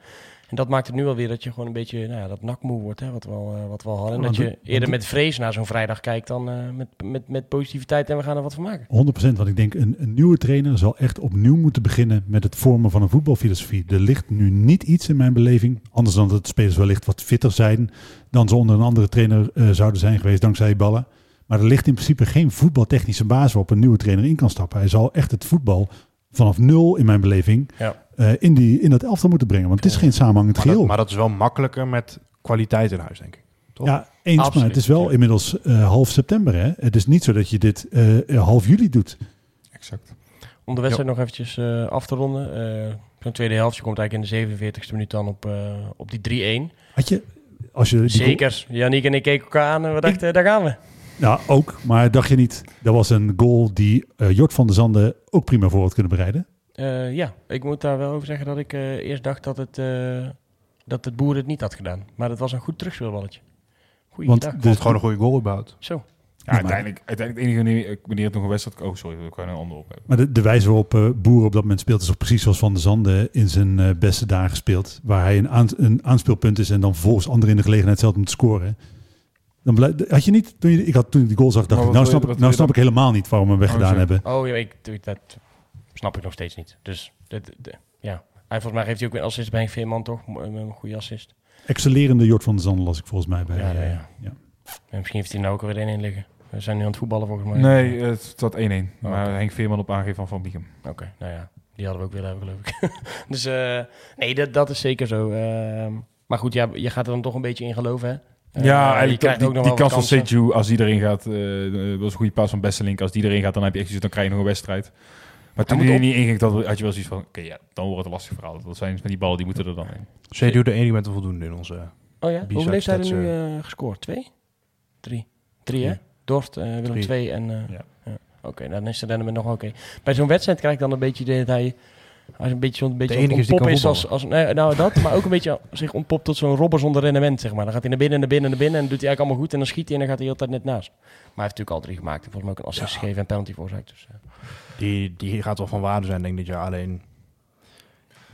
En dat maakt het nu alweer dat je gewoon een beetje nou ja, dat nakmoe wordt, hè, wat, we al, eh, wat we al hadden. En dat je eerder de- met vrees naar zo'n vrijdag kijkt dan eh, met, met, met positiviteit en we gaan er wat van maken. 100%, want ik denk een, een nieuwe trainer zal echt opnieuw moeten beginnen met het vormen van een voetbalfilosofie. Er ligt nu niet iets in mijn beleving, anders dan dat de spelers wellicht wat fitter zijn dan ze onder een andere trainer eh, zouden zijn geweest dankzij ballen. Maar er ligt in principe geen voetbaltechnische basis waarop een nieuwe trainer in kan stappen. Hij zal echt het voetbal vanaf nul in mijn beleving Ja. eh, in, die, in dat elftal moeten brengen. Want het is geen samenhangend Maar geheel. dat, maar dat is wel makkelijker met kwaliteit in huis, denk ik. toch? Ja, eens, maar het is wel inmiddels eh, half september. Hè? Het is niet zo dat je dit eh, half juli doet. Exact. Om de wedstrijd nog eventjes eh, af te ronden. eh Zo'n tweede helft, je komt eigenlijk in de 47ste minuut dan op, eh, op die 3-1. Had je, als je goal- Zeker. Yannick en ik keken elkaar aan en we dachten, daar gaan we. Ja, ook. Maar dacht je niet, dat was een goal die eh, Jort van der Zanden ook prima voor had kunnen bereiden? Eh, ja, ik moet daar wel over zeggen dat ik eh, eerst dacht dat het, eh, dat het boer het niet had gedaan. Maar het was een goed terugspeelballetje. Goeie Want dag. Ik de, het gewoon een goede goal überhaupt. Zo. Ja, uiteindelijk, uiteindelijk het enige wanneer, wanneer het nog een wedstrijd... Oh, sorry, we kunnen een ander op hebben. maar de, de wijze waarop eh Boer op dat moment speelt, is toch precies zoals Van der Zanden in zijn eh, beste dagen speelt. Waar hij een, aan, een aanspeelpunt is en dan vervolgens anderen in de gelegenheid stelt om te scoren. Dan blij- had je niet, toen je, ik had toen ik die goal zag, dacht ik, nou je- snap, ik, nou snap ik helemaal niet waarom we hem weggedaan Oh, zo. hebben. Oh ja, ik, dat snap ik nog steeds niet. Dus dat, dat- ja. Hij, volgens mij geeft hij ook een assist bij een Veerman toch? Een goede assist. Excellerende Jort van der Zanden las ik volgens mij bij. Ja, ja, ja. ja. En misschien heeft hij nou ook alweer één in liggen. We zijn nu aan het voetballen volgens mij. Nee, het staat 1-1. Oh, maar. Henk Veerman op aangeven van Van Biegem. Oké, nou ja, die hadden we ook willen hebben, geloof ik. dus eh, nee, dat, dat is zeker zo. Ehm, maar goed, ja, je gaat er dan toch een beetje in geloven, hè? Eh, ja, je eigenlijk krijgt die, ook nog die kans van. Seju, als die erin gaat, eh dat was een goede paas van Besselink. Als die erin gaat, dan heb je echt dan krijg je nog een wedstrijd. Maar toen moet hij op. niet inging, had je wel zoiets van, oké, ja, dan wordt het een lastig verhaal. Dat zijn met die bal, die moeten er dan in. CDU de enige met de voldoende in onze... Oh ja, hoeveel heeft hij er nu eh, gescoord? Twee? Drie? Drie, hè? Drie. Dorst, eh, Willem Drie. twee en... eh, Ja. ja. Oké, dan is de rendement nog oké. Bij zo'n wedstrijd krijg ik dan een beetje de, dat hij... Als een beetje zo'n beetje enige zo'n is die als, als nee, nou dat, maar ook een beetje zich ontpopt tot zo'n robber zonder rendement, zeg maar. Dan gaat hij naar binnen, naar binnen, naar binnen en doet hij eigenlijk allemaal goed en dan schiet hij en dan gaat hij altijd net naast. Maar hij heeft natuurlijk al drie gemaakt en volgens mij ook een assist gegeven en penalty veroorzaakt. Dus. Die, die gaat wel van waarde zijn, denk ik, dit jaar. Alleen...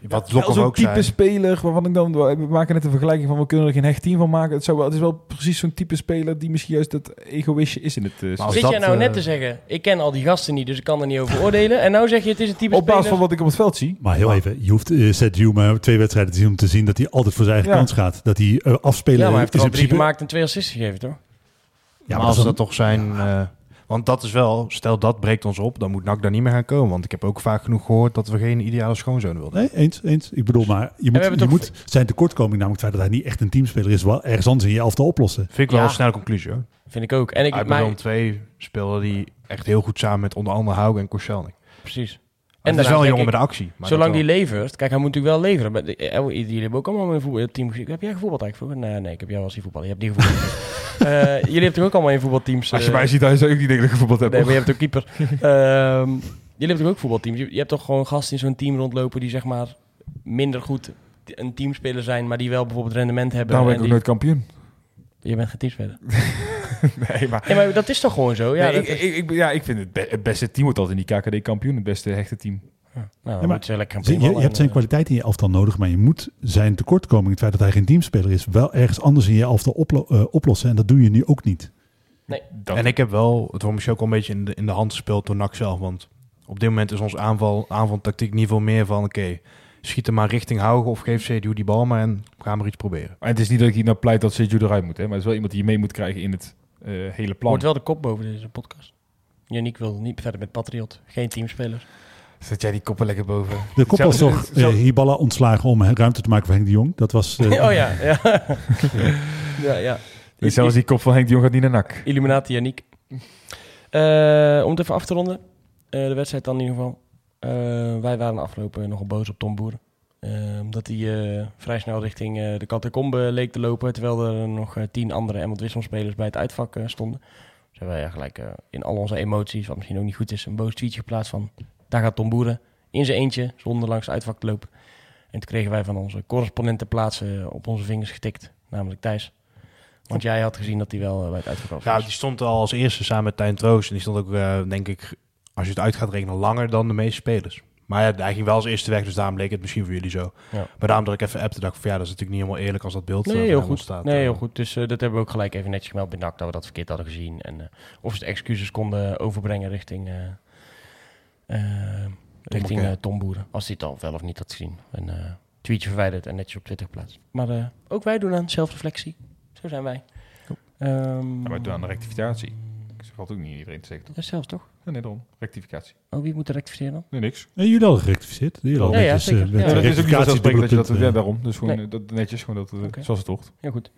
Wat Lokhoff zo'n type speler waarvan ik dan... We maken net een vergelijking van, we kunnen er geen hecht team van maken. Het, zou wel, het is wel precies zo'n type speler die misschien juist het egoïstje is in het... eh, als Zit dat, jij nou eh, net te zeggen, ik ken al die gasten niet, dus ik kan er niet over oordelen. En nou zeg je, het is een type op basis speler. van wat ik op het veld zie. Maar heel even, je hoeft uh, Sergio maar twee wedstrijden te zien om te zien dat hij altijd voor zijn eigen Ja. kans gaat. Dat hij eh, afspelen Ja, maar hij heeft er in al drie principe... gemaakt en twee assists gegeven, toch? Ja, maar maar als dat dat dan- toch zijn... eh, want dat is wel... Stel, dat breekt ons op, dan moet NAC daar niet meer gaan komen. Want ik heb ook vaak genoeg gehoord dat we geen ideale schoonzoon wilden. Nee, eens, eens. Ik bedoel, maar je moet, hebben je toch- moet zijn tekortkoming, namelijk het feit dat hij niet echt een teamspeler is, wel ergens anders in je elftal oplossen. Vind ik wel Ja. een snelle conclusie, hoor. Vind ik ook. En ik, Uit maar, Willem 2 speelde die echt heel goed samen met onder andere Hauge en Koscielny. precies. En het is wel een jongen ik, met de actie. Maar Zolang dat die wel. levert, kijk, hij moet natuurlijk wel leveren. Maar eh, jullie hebben ook allemaal in een voetbal- team gezien. Heb jij gevoetbald eigenlijk vroeger? Nee, nee, ik heb jou als die voetballer. Je hebt niet gevoetbald. Eh, jullie hebben toch ook allemaal in voetbalteams? Als je eh, mij ziet, dan zou ik niet denken dat ik gevoetbald heb. Nee, maar je hebt ook keeper. Ehm, jullie hebben toch ook voetbalteams? Je, je hebt toch gewoon gasten in zo'n team rondlopen die zeg maar minder goed een teamspeler zijn, maar die wel bijvoorbeeld rendement hebben. Daarom ben en ik ook die- nooit kampioen. Je bent geen teamspeler. nee, maar... Nee, maar dat is toch gewoon zo? Ja, Ja, ik, is- ik, ik, ja, ik vind het, be- het beste team wordt altijd in die KKD kampioen. Het beste hechte team. nou, dan maar lekker gaan Je, je hebt zijn eh, kwaliteit in je elftal nodig, maar je moet zijn tekortkoming, het feit dat hij geen teamspeler is, wel ergens anders in je elftal oplo- eh, oplossen. En dat doe je nu ook niet. Dat, En ik heb wel, het misschien ook al een beetje in de, in de hand gespeeld door NAC zelf. Want op dit moment is ons aanval, aanvaltactiek niet veel meer van... Oké, schiet hem maar richting Hauge of geef CDU die bal maar en ga maar iets proberen. en het is niet dat ik hier nou pleit dat Sergio eruit moet. Hè, maar het is wel iemand die je mee moet krijgen in het hele plan. Wordt wel de kop boven deze podcast. Janiek wil niet verder met Patriot. Geen teamspeler. Zet jij die koppen lekker boven? De kop was eh, Hiballa ontslagen om ruimte te maken voor Henk de Jong. Dat was... eh, oh ja, ja. ja, ja. Dus zelfs die kop van Henk de Jong gaat niet naar nak. Illuminati Yannick. Eh, om het even af te ronden. eh, de wedstrijd dan in ieder geval. Eh, wij waren afgelopen nogal boos op Tom Boeren. Ehm, dat hij eh, vrij snel richting eh, de catacombe leek te lopen. Terwijl er nog eh, tien andere Emmet Wisselspelers bij het uitvak eh, stonden. Dus hebben wij gelijk eh, in al onze emoties, wat misschien ook niet goed is, een boos tweetje geplaatst van... Daar gaat Tom Boeren in zijn eentje, zonder langs het uitvak te lopen. En toen kregen wij van onze correspondenten plaatsen op onze vingers getikt. Namelijk Thijs. Want jij had gezien dat hij wel eh, bij het uitvak was. Ja, die stond al als eerste samen met Tijn Troost. En die stond ook, eh, denk ik, als je het uit gaat rekenen, langer dan de meeste spelers. Maar ja, hij ging wel als eerste weg, dus daarom bleek het misschien voor jullie zo. Ja. Maar daarom dat ik even appte, dacht ik van ja, dat is natuurlijk niet helemaal eerlijk als dat beeld eh, Nee, van heel goed. ontstaat. nee, Eh, heel goed. Dus eh, dat hebben we ook gelijk even netjes gemeld bij NAC, dat we dat verkeerd hadden gezien. En eh, of ze de excuses konden overbrengen richting, eh, eh, richting eh, Tom Boeren. Als hij het al wel of niet had gezien. Een eh, tweetje verwijderd en netjes op Twitter geplaatst. Maar eh, ook wij doen aan zelfreflectie. Zo zijn wij. Ehm, Ja, maar doe aan de rectificatie. Valt ook niet in iedereen te zeggen, toch? ja, zelfs toch? Ja, nee, daarom. Rectificatie. Oh, wie moet er rectificeren dan? Nee, niks. Nee, jullie hadden gerectificeerd. Jullie hadden Ja, netjes, eh, zeker. met Ja, de dat is ook niet rectificatie vanzelfsprekend dat je dat dubbele ja, punt, daarom. Dus gewoon Nee. eh, dat, netjes, gewoon dat, eh, zoals het hoort. Ja, goed.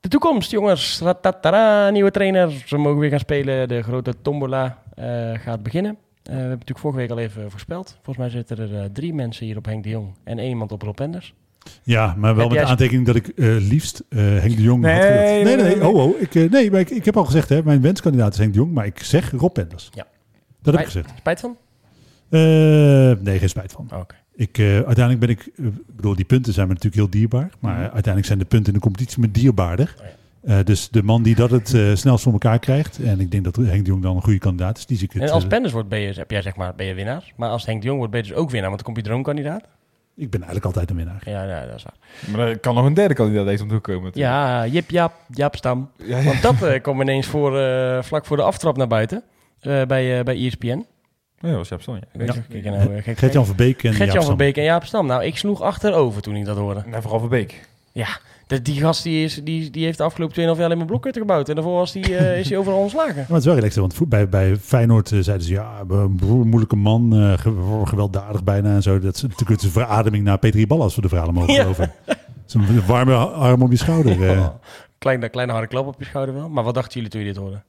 De toekomst, jongens. Ratatara, nieuwe trainer. Ze mogen weer gaan spelen. De grote tombola eh, gaat beginnen. Eh, we hebben natuurlijk vorige week al even voorspeld. Volgens mij zitten er eh, drie mensen hier op Henk de Jong en één iemand op Rob Enders. Ja, maar wel Heb met de aantekening dat ik eh, liefst eh, Henk de Jong Nee, had gewild. nee, Nee, nee, oh, oh, ik, eh, nee, maar ik, ik heb al gezegd, hè, mijn wenskandidaat is Henk de Jong, maar ik zeg Rob Penders. Ja. Dat heb ik gezegd. Spijt van? Nee, geen spijt van. Oh, Oké. Ik, uiteindelijk ben ik, bedoel, die punten zijn me natuurlijk heel dierbaar, maar Mhm. uiteindelijk zijn de punten in de competitie me dierbaarder. Oh, dus de man die dat het snelst voor elkaar krijgt, en ik denk dat Henk de Jong dan een goede kandidaat is, die zie ik het. En als Penders wordt, ben je, heb jij zeg maar, ben je winnaar. Maar als Henk de Jong wordt, ben je dus ook winnaar. Want dan komt je droomkandidaat. Ik ben eigenlijk altijd een winnaar. Ja, ja, dat is waar. Maar er kan nog een derde kandidaat deze om de hoek komen. natuurlijk. Ja, Jip, Jaap, Jaap Stam. Ja, ja. Want dat eh, kwam ineens voor, eh, vlak voor de aftrap naar buiten. eh, bij, eh, bij ESPN. Ja, dat was Jaap Stan, ja. Je, kijk, nou, Verbeek en Gert-Jan van Stam. Beek en Jaap Stam. Nou, ik sloeg achterover toen ik dat hoorde. Nee, vooral Verbeek. Ja, de, die gast die, is, die, die heeft de afgelopen 2,5 jaar alleen maar blokhutten gebouwd. En daarvoor was die, eh, is hij overal ontslagen. Maar het is wel relaxed, want bij, bij Feyenoord eh, zeiden ze, ja, een moeilijke man, eh, ge- gewelddadig bijna en zo. Dat is natuurlijk een verademing naar Petri Ball als we de verhalen mogen Ja. geloven. Zo'n warme arm om je schouder. Oh, kleine, kleine harde klap op je schouder wel. Maar wat dachten jullie toen je dit hoorde?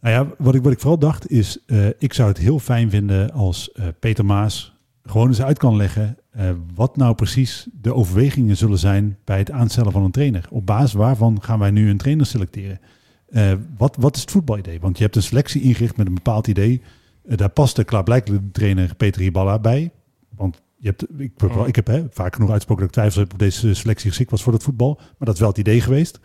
Nou ja, wat ik, wat ik vooral dacht is, ik zou het heel fijn vinden als Peter Maas gewoon eens uit kan leggen eh, wat nou precies de overwegingen zullen zijn bij het aanstellen van een trainer. Op basis waarvan gaan wij nu een trainer selecteren? Eh, wat, wat is het voetbalidee? Want je hebt een selectie ingericht met een bepaald idee. Eh, daar past de klaarblijkelijk de trainer Peter Hiballa bij. Want je hebt, ik, heb wel- ik heb hè, vaak genoeg uitgesproken dat ik twijfel heb of deze selectie geschikt was voor het voetbal. Maar dat is wel het idee geweest.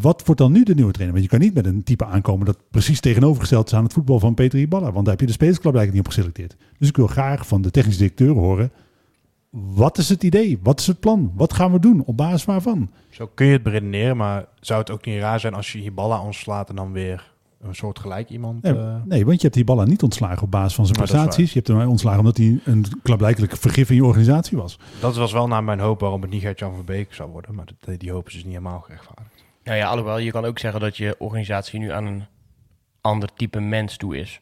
Wat wordt dan nu de nieuwe trainer? Want je kan niet met een type aankomen dat precies tegenovergesteld is aan het voetbal van Peter Hiballa. Want daar heb je de eigenlijk niet op geselecteerd. Dus ik wil graag van de technische directeur horen. Wat is het idee? Wat is het plan? Wat gaan we doen? Op basis waarvan? Zo kun je het beredeneren, maar zou het ook niet raar zijn als je Hiballa ontslaat en dan weer een soort gelijk iemand... Nee, eh, nee, want je hebt Hiballa niet ontslagen op basis van zijn Maar is prestaties. Je hebt hem ontslagen omdat hij een klaarblijkelijk vergif in je organisatie was. dat was wel naar mijn hoop waarom het niet Gert-Jan van Beek zou worden. Maar dat, die hoop is dus niet helemaal gerechtvaardigd. Nou ja, alhoewel, je kan ook zeggen dat je organisatie nu aan een ander type mens toe is.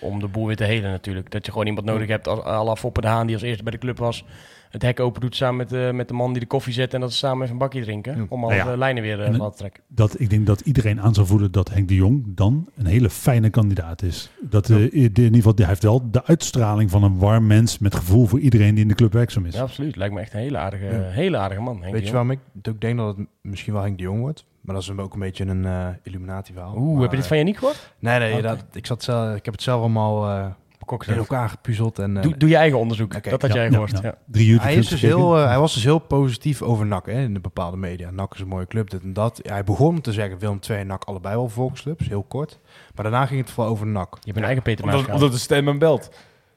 Om de boel weer te helen natuurlijk. Dat je gewoon iemand nodig hebt als à la Foppe de Haan, die als eerste bij de club was. Het hek open doet samen met, de met de man die de koffie zet en dat ze samen even een bakje drinken. Ja. Om al Nou ja. de lijnen weer eh, te trekken. Dat, ik denk dat iedereen aan zou voelen dat Henk de Jong dan een hele fijne kandidaat is. Dat, eh, in ieder geval, hij heeft wel de uitstraling van een warm mens met gevoel voor iedereen die in de club werkzaam is. Ja, absoluut. Lijkt me echt een hele aardige, Ja. hele aardige man. Henk Weet de je waarom ik ook denk dat het misschien wel Henk de Jong wordt? Maar dat is ook een beetje een eh illuminati verhaal. Oeh, Maar, heb je dit van je niet gehoord? Nee, nee, Oké. dat, ik, zat zelf, ik heb het zelf allemaal eh, in elkaar gepuzzeld. En, eh, Doe, doe je eigen onderzoek. Dat had Ja, jij ja, gehoord. ja. Ja. Drie uur hij, is dus heel, eh, hij was dus heel positief over NAC hè, in de bepaalde media. NAC is een mooie club, dit en dat. Ja, hij begon te zeggen Willem II en NAC allebei wel volksclubs, heel kort. Maar daarna ging het vooral over NAC. Je hebt een eigen Peter Maas Omdat, omdat de stem hem belt.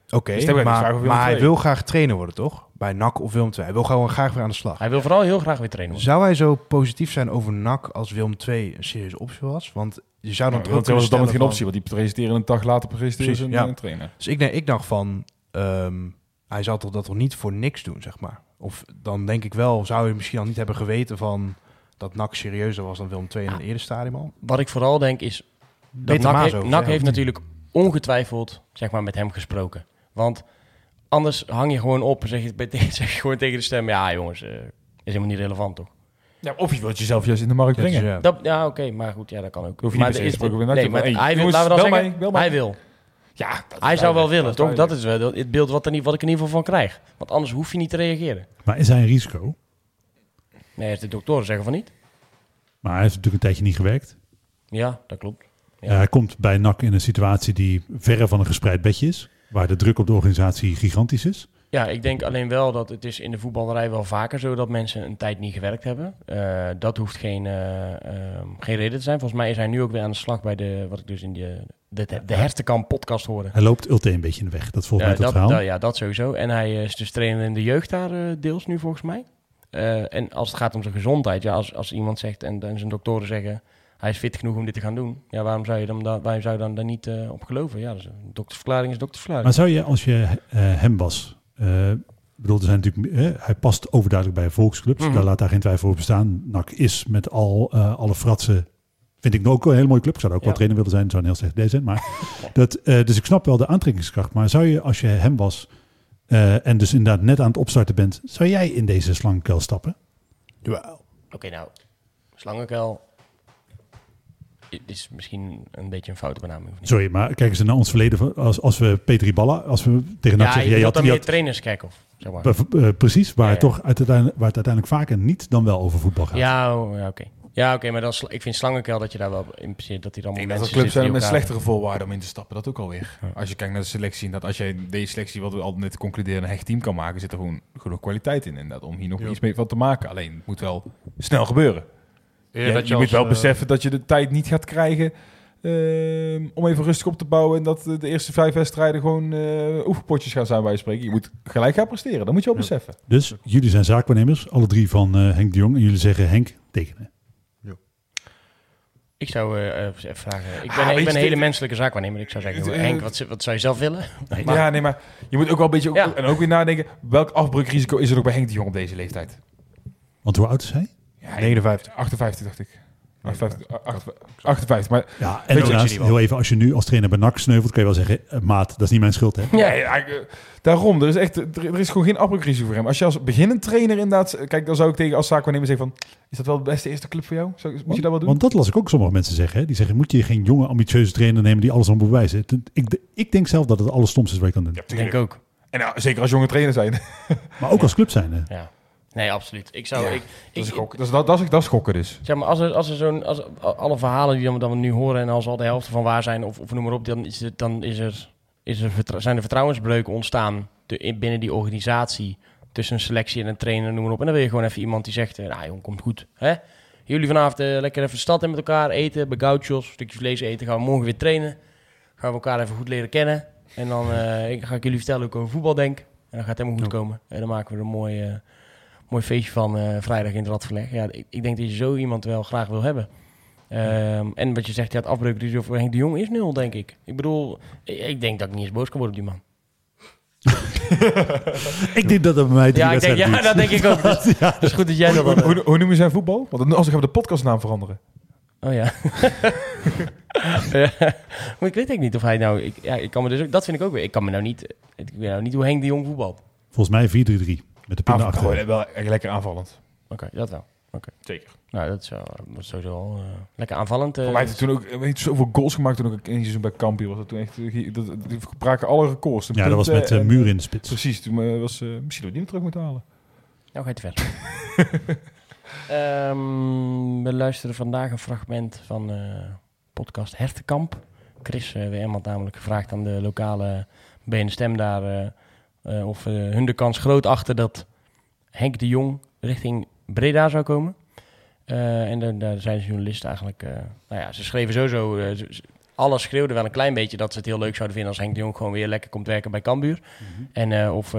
Oké, Dus maar, hij wil graag trainer worden, toch? Bij NAC of Willem II. Hij wil gewoon graag weer aan de slag. Hij wil vooral heel graag weer trainen worden. Zou hij zo positief zijn over NAC als Willem II een serieuze optie was? Want je zou dan Nou, toch ook was dan kunnen geen optie, want die presenteren een dag later presenteren Precies, ze ja. een eh, trainer. Dus ik, denk, ik dacht van, ehm, hij zal toch dat toch niet voor niks doen, zeg maar. Of dan denk ik wel, zou hij misschien al niet hebben geweten van dat NAC serieuzer was dan Willem II in een eerder stadium al? Wat ik vooral denk is... Dat NAC, Maas heeft, over NAC heeft natuurlijk ongetwijfeld zeg maar, met hem gesproken. Want anders hang je gewoon op en zeg je, zeg je gewoon tegen de stem... Ja jongens, eh, is helemaal niet relevant toch? Ja, of je wilt jezelf juist in de markt dus brengen. ja. Dat, ja, oké, maar goed, ja, dat kan ook. Hoef je maar niet er is- NAC nee, maar. Hey, hij wil, laten we dan zeggen, mij, hij wil. Ja, Hij zou wel willen, toch? Dat is wel het beeld wat, er niet, wat ik in ieder geval van krijg. Want anders hoef je niet te reageren. Maar is hij een risico? Nee, de doktoren zeggen van niet. Maar hij heeft natuurlijk een tijdje niet gewerkt. Ja, dat klopt. Ja. Eh, hij komt bij NAC in een situatie die verre van een gespreid bedje is. Waar de druk op de organisatie gigantisch is. Ja, ik denk alleen wel dat het is in de voetballerij wel vaker zo dat mensen een tijd niet gewerkt hebben. Eh, dat hoeft geen, eh, ehm, geen reden te zijn. Volgens mij is hij nu ook weer aan de slag bij de, wat ik dus in de, de, de, Hertenkamp podcast hoorde. Hij loopt Ulte een beetje in de weg. Dat volgens mij dat, verhaal. dat- ja, dat sowieso. En hij is dus trainer in de jeugd daar eh, deels nu volgens mij. Eh, en als het gaat om zijn gezondheid, ja, als, als iemand zegt en, en zijn doktoren zeggen hij is fit genoeg om dit te gaan doen, ja, waarom zou je dan, da- waarom zou je dan daar niet eh, op geloven? Ja, dus een doktersverklaring is doktersverklaring. Maar zou je, als je eh, hem was... eh, bedoel, er zijn natuurlijk, hij past overduidelijk bij volksclubs. Mhm. Daar laat daar geen twijfel over bestaan. NAC is met al alle fratsen... Vind ik ook een hele mooie club. Ik zou er ook wel Ja. trainer willen zijn. Zou een heel slecht idee zijn. Maar dat, dus ik snap wel de aantrekkingskracht. Maar zou je, als je hem was... en dus inderdaad net aan het opstarten bent... Zou jij in deze slangkuil stappen? Jawel. Oké, nou, slangenkuil i- is misschien een beetje een foute benaming. Of? Sorry, maar kijk eens naar ons verleden. Als, als we Peter Riballa... Als we tegen Ja, zeggen... je jij wilt had, dan meer had- trainerskerkhof, zeg maar. Eh, precies, waar, Ja, het ja. toch uiteindelijk, waar het uiteindelijk vaker niet dan wel over voetbal gaat. Ja, oh, ja oké. Ja, oké, maar is, ik vind slangenkuil dat je daar wel in principe dat hij dan Ik allemaal denk dat clubs zijn met slechtere voorwaarden om in te stappen. Dat ook alweer. Als je kijkt naar de selectie. Dat als jij deze selectie, wat we al net concluderen, een hecht team kan maken, zit er gewoon genoeg kwaliteit in. Inderdaad, om hier nog Ja. iets mee van te maken. Alleen het moet wel snel gebeuren. Ja, Ja, dat je moet als, wel eh, beseffen dat je de tijd niet gaat krijgen ehm, om even rustig op te bouwen. En dat eh, de eerste vijf wedstrijden gewoon eh oefenpotjes gaan zijn bij spreken. Je moet gelijk gaan presteren. Dat moet je wel Ja. beseffen. Dus jullie zijn zaakwaarnemers, alle drie van eh, Henk de Jong. En jullie zeggen Henk, tekenen. Ik zou even vragen. Ik Ah, ben, ik een hele menselijke zaakwaarnemer. Ik zou zeggen, Henk, wat, wat zou je zelf willen? Nee, maar- ja, nee, maar je moet ook wel een beetje... Ja. En ook weer nadenken, welk afbreukrisico is er nog bij Henk de Jong op deze leeftijd? Want hoe oud is hij? Ja, 59. 58, dacht ik. 58, 58, 58, maar Ja, en daarnaast, heel even, als je nu als trainer bij NAC sneuvelt, kun je wel zeggen, eh, maat, dat is niet mijn schuld, hè? Ja, eh, daarom. Er is, echt, er, is gewoon geen afbreukrisico voor hem. Als je als beginnend trainer inderdaad... Kijk, dan zou ik tegen als zaakwaarnemer zeggen van... Is dat wel de beste eerste club voor jou? Zou, moet je dat wel doen? Want dat las ik ook sommige mensen zeggen. Hè? Die zeggen, moet je geen jonge, ambitieuze trainer nemen die alles aan bewijzen. Ik, ik denk zelf dat het allerstomste is wat je kan doen. ja, Ik denk ook. En nou, zeker als jonge trainer zijn. Maar ook als club zijn. Hè? Ja. Nee, absoluut. Ik zou... Ja, ik, dat, is ik, dat, is, dat, dat, is, dat is gokken dus. Zeg maar, als er, als er zo'n, als alle verhalen die dan, dan we nu horen en als al de helft van waar zijn, of, of noem maar op, dan, is het, dan is er, is er zijn er vertrouwensbreuken ontstaan de, in- binnen die organisatie, tussen een selectie en een trainer, noem maar op. En dan wil je gewoon even iemand die zegt, eh, nou jong, komt goed. Hè? Jullie vanavond eh, lekker even de stad in met elkaar eten, bij gauchos, stukjes vlees eten, gaan we morgen weer trainen. Gaan we elkaar even goed leren kennen. En dan eh, ik- ga ik jullie vertellen hoe ik over voetbal denk. En dan gaat het helemaal goed komen. En dan maken we er een mooi, eh, mooi feestje van eh, vrijdag in het Radverleg. Ja, ik, ik denk dat je zo iemand wel graag wil hebben. Ehm, en wat je zegt, ja, het afbreukrisico voor Henk de Jong is nul, denk ik. Ik bedoel, ik, ik denk dat ik niet eens boos kan worden op die man. Ik denk dat dat bij mij Ja, ik denk, ja, dat denk ik ook. Dus, Het is goed dat jij dat Hoe, hoe, hoe noemen zijn voetbal? Want als ik ga de podcastnaam veranderen. Oh ja. Ja. maar ik weet ook niet of hij nou... Ik, ja, ik kan me dus ook, dat vind ik ook weer. Ik kan me nou niet... Ik weet nou niet hoe Henk de Jong voetbalt. Volgens mij 4-3-3. Met de punten achter. wel echt lekker aanvallend. Oké, dat wel. Zeker. Nou, dat is, wel, dat is sowieso wel eh, lekker aanvallend. eh. Voor mij heeft hij toen ook weet je, zoveel goals gemaakt toen ook in het seizoen bij Cambuur was dat toen echt eh, dat, die braken alle records. De Ja, dat was met uh, muur in de spits. Precies, toen eh, was eh, misschien niet meer terug moeten halen. Nou ga je te ver. Ehm, we luisteren vandaag een fragment van eh podcast Hertenkamp. Chris uh, WM had namelijk gevraagd aan de lokale BN Stem daar uh, uh, of uh, hun de kans groot achter dat Henk de Jong richting Breda zou komen. Uh, en daar zijn de journalisten eigenlijk, nou ja, ze schreven sowieso, alles schreeuwde wel een klein beetje dat ze het heel leuk zouden vinden als Henk de Jong gewoon weer lekker komt werken bij Cambuur. Mm-hmm. En of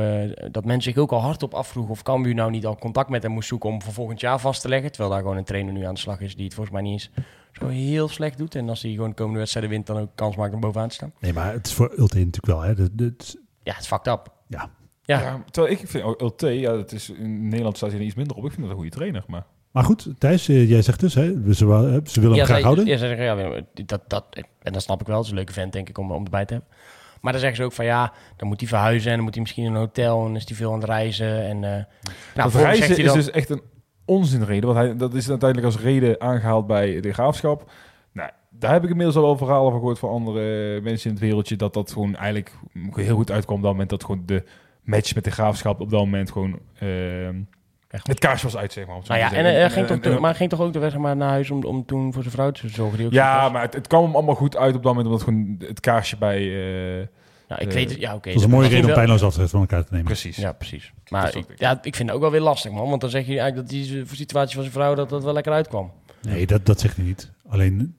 dat mensen zich ook al hardop afvroegen of Cambuur nou niet al contact met hem moest zoeken om voor volgend jaar vast te leggen. Terwijl daar gewoon een trainer nu aan de slag is die het volgens mij niet eens zo heel slecht doet. En als hij gewoon de komende wedstrijden wint, dan ook kans maakt om bovenaan te staan. Nee, maar het is voor Ulte natuurlijk wel. Hè. De. Ja, het is fucked up. Ja. Ja. ja terwijl ik vind Ulte, ja, het is, in Nederland staat hij er iets minder op. Ik vind dat een goede trainer, maar... Maar goed, Thijs, jij zegt dus, hè, ze, ze willen hem ja, graag zij, houden. Ja, zeggen, ja, dat, dat, en dat snap ik wel. Het is een leuke vent, denk ik, om, om erbij te hebben. Maar dan zeggen ze ook van ja, dan moet hij verhuizen en dan moet hij misschien in een hotel en dan is hij veel aan het reizen. En, uh, nou, dat reizen is dan, dus echt een onzinreden. Want hij, dat is uiteindelijk als reden aangehaald bij de graafschap. Nou, daar heb ik inmiddels al wel verhalen van gehoord van andere mensen in het wereldje. Dat dat gewoon eigenlijk heel goed uitkwam op dat moment. Dat gewoon de match met de graafschap op dat moment gewoon ehm, het kaarsje was uit, zeg maar. Nou ja, en hij ging toch, En- maar ging toch ook de weg maar naar huis om, om toen voor zijn vrouw te zorgen? Die ook Ja, maar het, het kwam hem allemaal goed uit op dat moment. Omdat gewoon het kaarsje bij... eh, Ja, ik eh, weet het. Ja, oké. Dat is een mooie reden om pijnloos afscheid van elkaar te nemen. precies. Ja, precies. Maar ik, ja, ik vind het ook wel weer lastig, man. Want dan zeg je eigenlijk dat die situatie van zijn vrouw dat dat wel lekker uitkwam. Nee, dat, dat zegt hij niet. Alleen,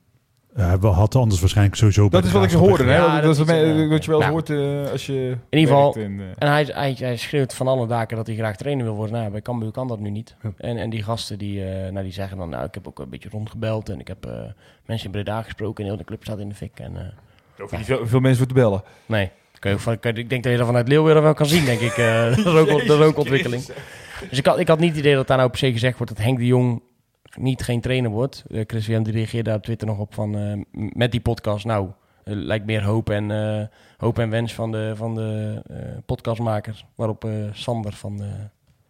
eh, hij had anders waarschijnlijk sowieso... Dat is wat ik hoorde. Hè? Ja, dat, dat is wat, is, mij- ja. wat je wel hoort eh, als je In ieder geval- En, eh, En hij, hij, hij schreeuwt van alle daken dat hij graag trainer wil worden. Nou, bij Cambuur kan dat nu niet. Ja. En, en die gasten die, eh, nou, die zeggen dan, nou, ik heb ook een beetje rondgebeld. En ik heb eh, mensen in Breda gesproken en heel de club staat in de fik. En, hoef je niet veel, veel mensen voor te bellen. nee, kun je, ook van- kun je- ik denk dat je dat vanuit Leeuwarden wel kan zien, denk ik. eh, de, rook, de rookontwikkeling. Dus ik had, ik had niet het idee dat daar nou per se gezegd wordt dat Henk de Jong niet geen trainer wordt. Eh, Chris die reageerde daar op Twitter nog op van eh, met die podcast. Nou, eh, lijkt meer hoop en, hoop en wens van de, van de eh, podcastmaker. Waarop Sander van de,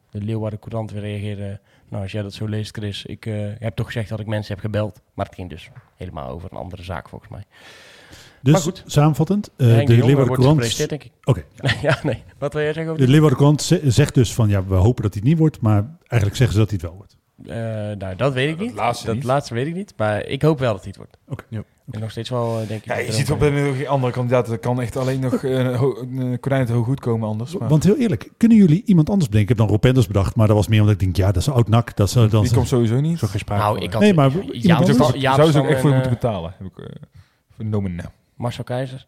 de Leeuwarden Courant weer reageerde. Nou, als jij dat zo leest, Chris. Ik heb toch gezegd dat ik mensen heb gebeld. Maar het ging dus helemaal over een andere zaak volgens mij. Dus Maar goed. samenvattend, de de Leeuwarden Courant... gepresenteerd, denk ik. Oké, ja, nee. Wat wil jij zeggen over de? Leeuwarden Courant ze- zegt dus van, ja, we hopen dat hij het niet wordt, maar eigenlijk zeggen ze dat hij het wel wordt. Eh, nou, dat weet ik Dat niet. laatste dat niet. laatste weet ik niet. Maar ik hoop wel dat hij het wordt. Oké. Ja. En nog steeds wel, eh, denk ik. Ja, dat je ziet op een geen andere kandidaat. Er kan echt alleen nog eh, een, konijn het heel goed komen anders. Maar Want heel eerlijk, kunnen jullie iemand anders bedenken? Ik heb dan Rob Penders bedacht, maar dat was meer omdat ik denk, ja, dat is oud nak. Dat zou dan die komt sowieso niet. is geen sprake Nou, ik had... Nee, maar Ja, Zou ze ook echt voor en, moeten betalen. Heb ik eh, vernomen. Nou. Marcel Keizer.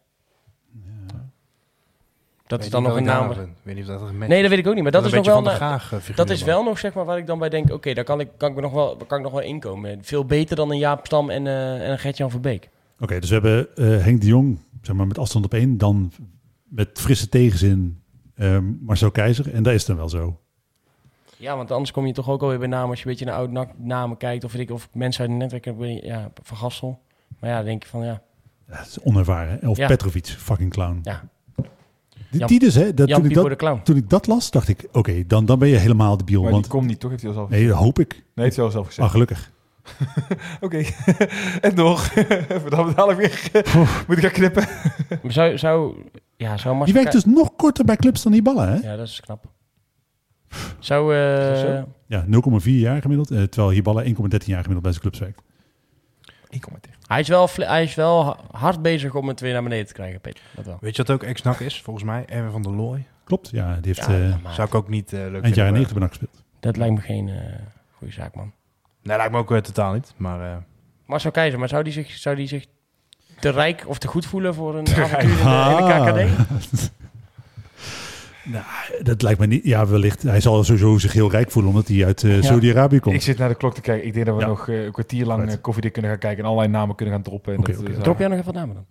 Dat is dan nog een naam. Weet niet of dat een Nee, dat weet ik ook niet. Maar dat, is nog wel... van eh, dat is wel nog zeg maar waar ik dan bij denk, oké, daar kan ik, kan, ik me nog wel, kan ik nog wel inkomen. Veel beter dan een Jaap Stam en, eh, en een Gert-Jan Verbeek. Oké, dus we hebben eh, Henk de Jong, zeg maar met afstand op één. Dan met frisse tegenzin eh, Marcel Keizer. En dat is dan wel zo. Ja, want anders kom je toch ook alweer bij namen als je een beetje naar oude na- namen kijkt. Of, weet ik, of mensen uit het netwerk hebben. Ja, Van Gassel. Maar ja, dan denk je van ja. Ja, dat is onervaren. Of Ja. Petrovic, fucking clown. ja Die, Jan- die dus, hè. Dat, toen, ik dat, de toen ik dat las, dacht ik, oké, dan, dan ben je helemaal debiel. Maar want, die komt niet, toch? Heeft hij al zelf nee, dat hoop ik. Nee, heeft hij al zelf gezegd. Ah, gelukkig. Oké. en. Even dan dadelijk weer. Moet ik gaan knippen? Zou, zou, ja, zou Die werkt dus nog korter bij clubs dan die ballen, hè? Ja, dat is knap. Zou... eh, Is zo? Ja, 0,4 jaar gemiddeld. eh, terwijl hier ballen 1,13 jaar gemiddeld bij zijn clubs werkt. Ik kom maar tegen. Hij, is wel, hij is wel ha- hard bezig om het weer naar beneden te krijgen, Peter. Dat wel. Weet je wat ook ex-nak is, volgens mij? Erwin van der Looy. Klopt, ja. Die heeft Ja, eh Zou ik ook niet eh, leuk eind vinden. jaren maar- 90 bij NAC gespeeld. Dat lijkt me geen eh goede zaak, man. Nee, lijkt me ook totaal niet. Maar eh, Marcel Keizer, maar zou die zich, zou die zich te rijk of te goed voelen voor een avontuur in de, in de KKD? Nou, dat lijkt me niet. Ja, wellicht. Hij zal sowieso zich heel rijk voelen omdat hij uit eh, Ja. Saudi-Arabië komt. Ik zit naar de klok te kijken. Ik denk dat we Ja. nog eh, een kwartier lang Right. eh, koffiedik kunnen gaan kijken. En allerlei namen kunnen gaan droppen. En dat, Drop jij nog even wat namen dan?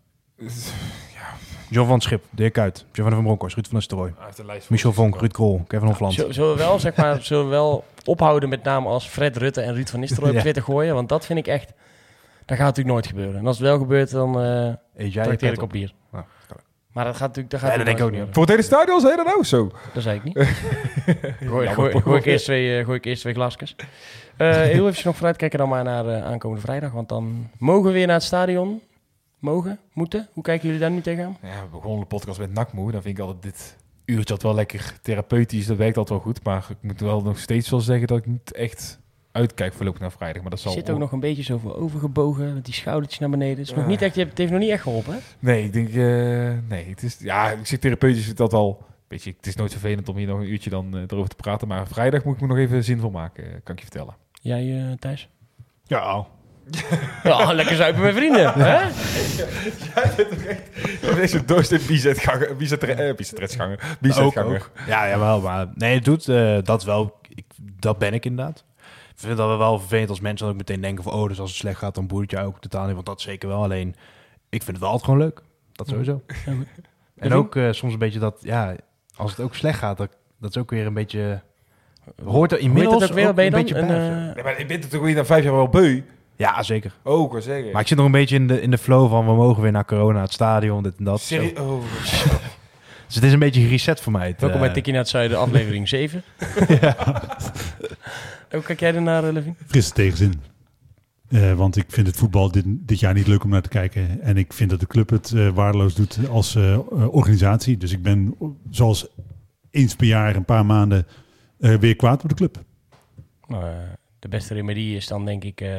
John van Schip, Dirk Kuyt, Giovanni van Bronckhorst, Ruud van Nistelrooy, Michel Vonk, Ruud Krol, Kevin Hofland. Zullen zullen we wel, zeg maar, zullen we wel ophouden met namen als Fred Rutte en Ruud van Nistelrooy op Ja. Twitter gooien? Want dat vind ik echt... Dat gaat natuurlijk nooit gebeuren. En als het wel gebeurt, dan eh Eet jij trakteer pet ik op bier. Maar dat gaat natuurlijk... Dat gaat Nee, dat denk ik ook nooit Voor het hele stadion zei je dat nou zo? Dat zei ik niet. gooi, Jammer, gooi, ik eerst twee, eh, gooi ik eerst twee glasjes. Eh, heel even nog vooruitkijken dan maar naar eh, aankomende vrijdag. Want dan mogen we weer naar het stadion. Mogen? Moeten? Hoe kijken jullie daar nu tegenaan? Ja, we begonnen de podcast met nakmoe. Dan vind ik altijd dit uurtje altijd wel lekker therapeutisch. Dat werkt altijd wel goed. Maar ik moet wel nog steeds wel zeggen dat ik niet echt uitkijk voorlopig naar vrijdag. Maar dat Je zal zit ook nog een beetje zo voor overgebogen. Met die schoudertjes naar beneden. Het, is nog Ja. niet echt, het heeft nog niet echt geholpen. Hè? Nee, ik denk... eh, nee, het is... Ja, ik zeg therapeutisch dat al... Weet je, het is nooit vervelend om hier nog een uurtje dan eh, erover te praten. Maar vrijdag moet ik me nog even zinvol maken, eh, kan ik je vertellen. Jij, eh, Thijs? Ja, Ja, lekker zuipen met vrienden. Hè? Deze dorst in bizetganger, bizetre- eh, bizetretsganger, ook, bizetganger. ook. Ja, jawel, maar nee, het doet eh, dat wel. Ik, dat ben ik inderdaad. Ik vind dat wel vervelend als mensen dan ook meteen denken van... oh, dus als het slecht gaat, dan boeit je ook totaal niet. Want dat zeker wel. Alleen, ik vind het wel altijd gewoon leuk. Dat sowieso. En ook eh, soms een beetje dat, ja, als het ook slecht gaat... dat, dat is ook weer een beetje... Hoort er inmiddels dat ook weer? Een dan? beetje Een, bij. eh, Nee, maar ik ben weer na vijf jaar wel beu. Ja, zeker. Oh, ik wil zeggen. Maar ik zit nog een beetje in de, in de flow van... we mogen weer naar corona, het stadion, dit en dat. Zo. Serie oh, Dus het is een beetje gereset voor mij. Het, Welkom eh, bij Tikkie naar het Zuiden, aflevering 7. Hoe kijk jij ernaar, uh, Levin? Frisse tegenzin. Eh, want ik vind het voetbal dit, dit jaar niet leuk om naar te kijken. En ik vind dat de club het eh, waardeloos doet als eh, eh, organisatie. Dus ik ben zoals eens per jaar, een paar maanden, eh, weer kwaad op de club. 6-0 Nou, eh, de beste remedie is dan denk ik... eh,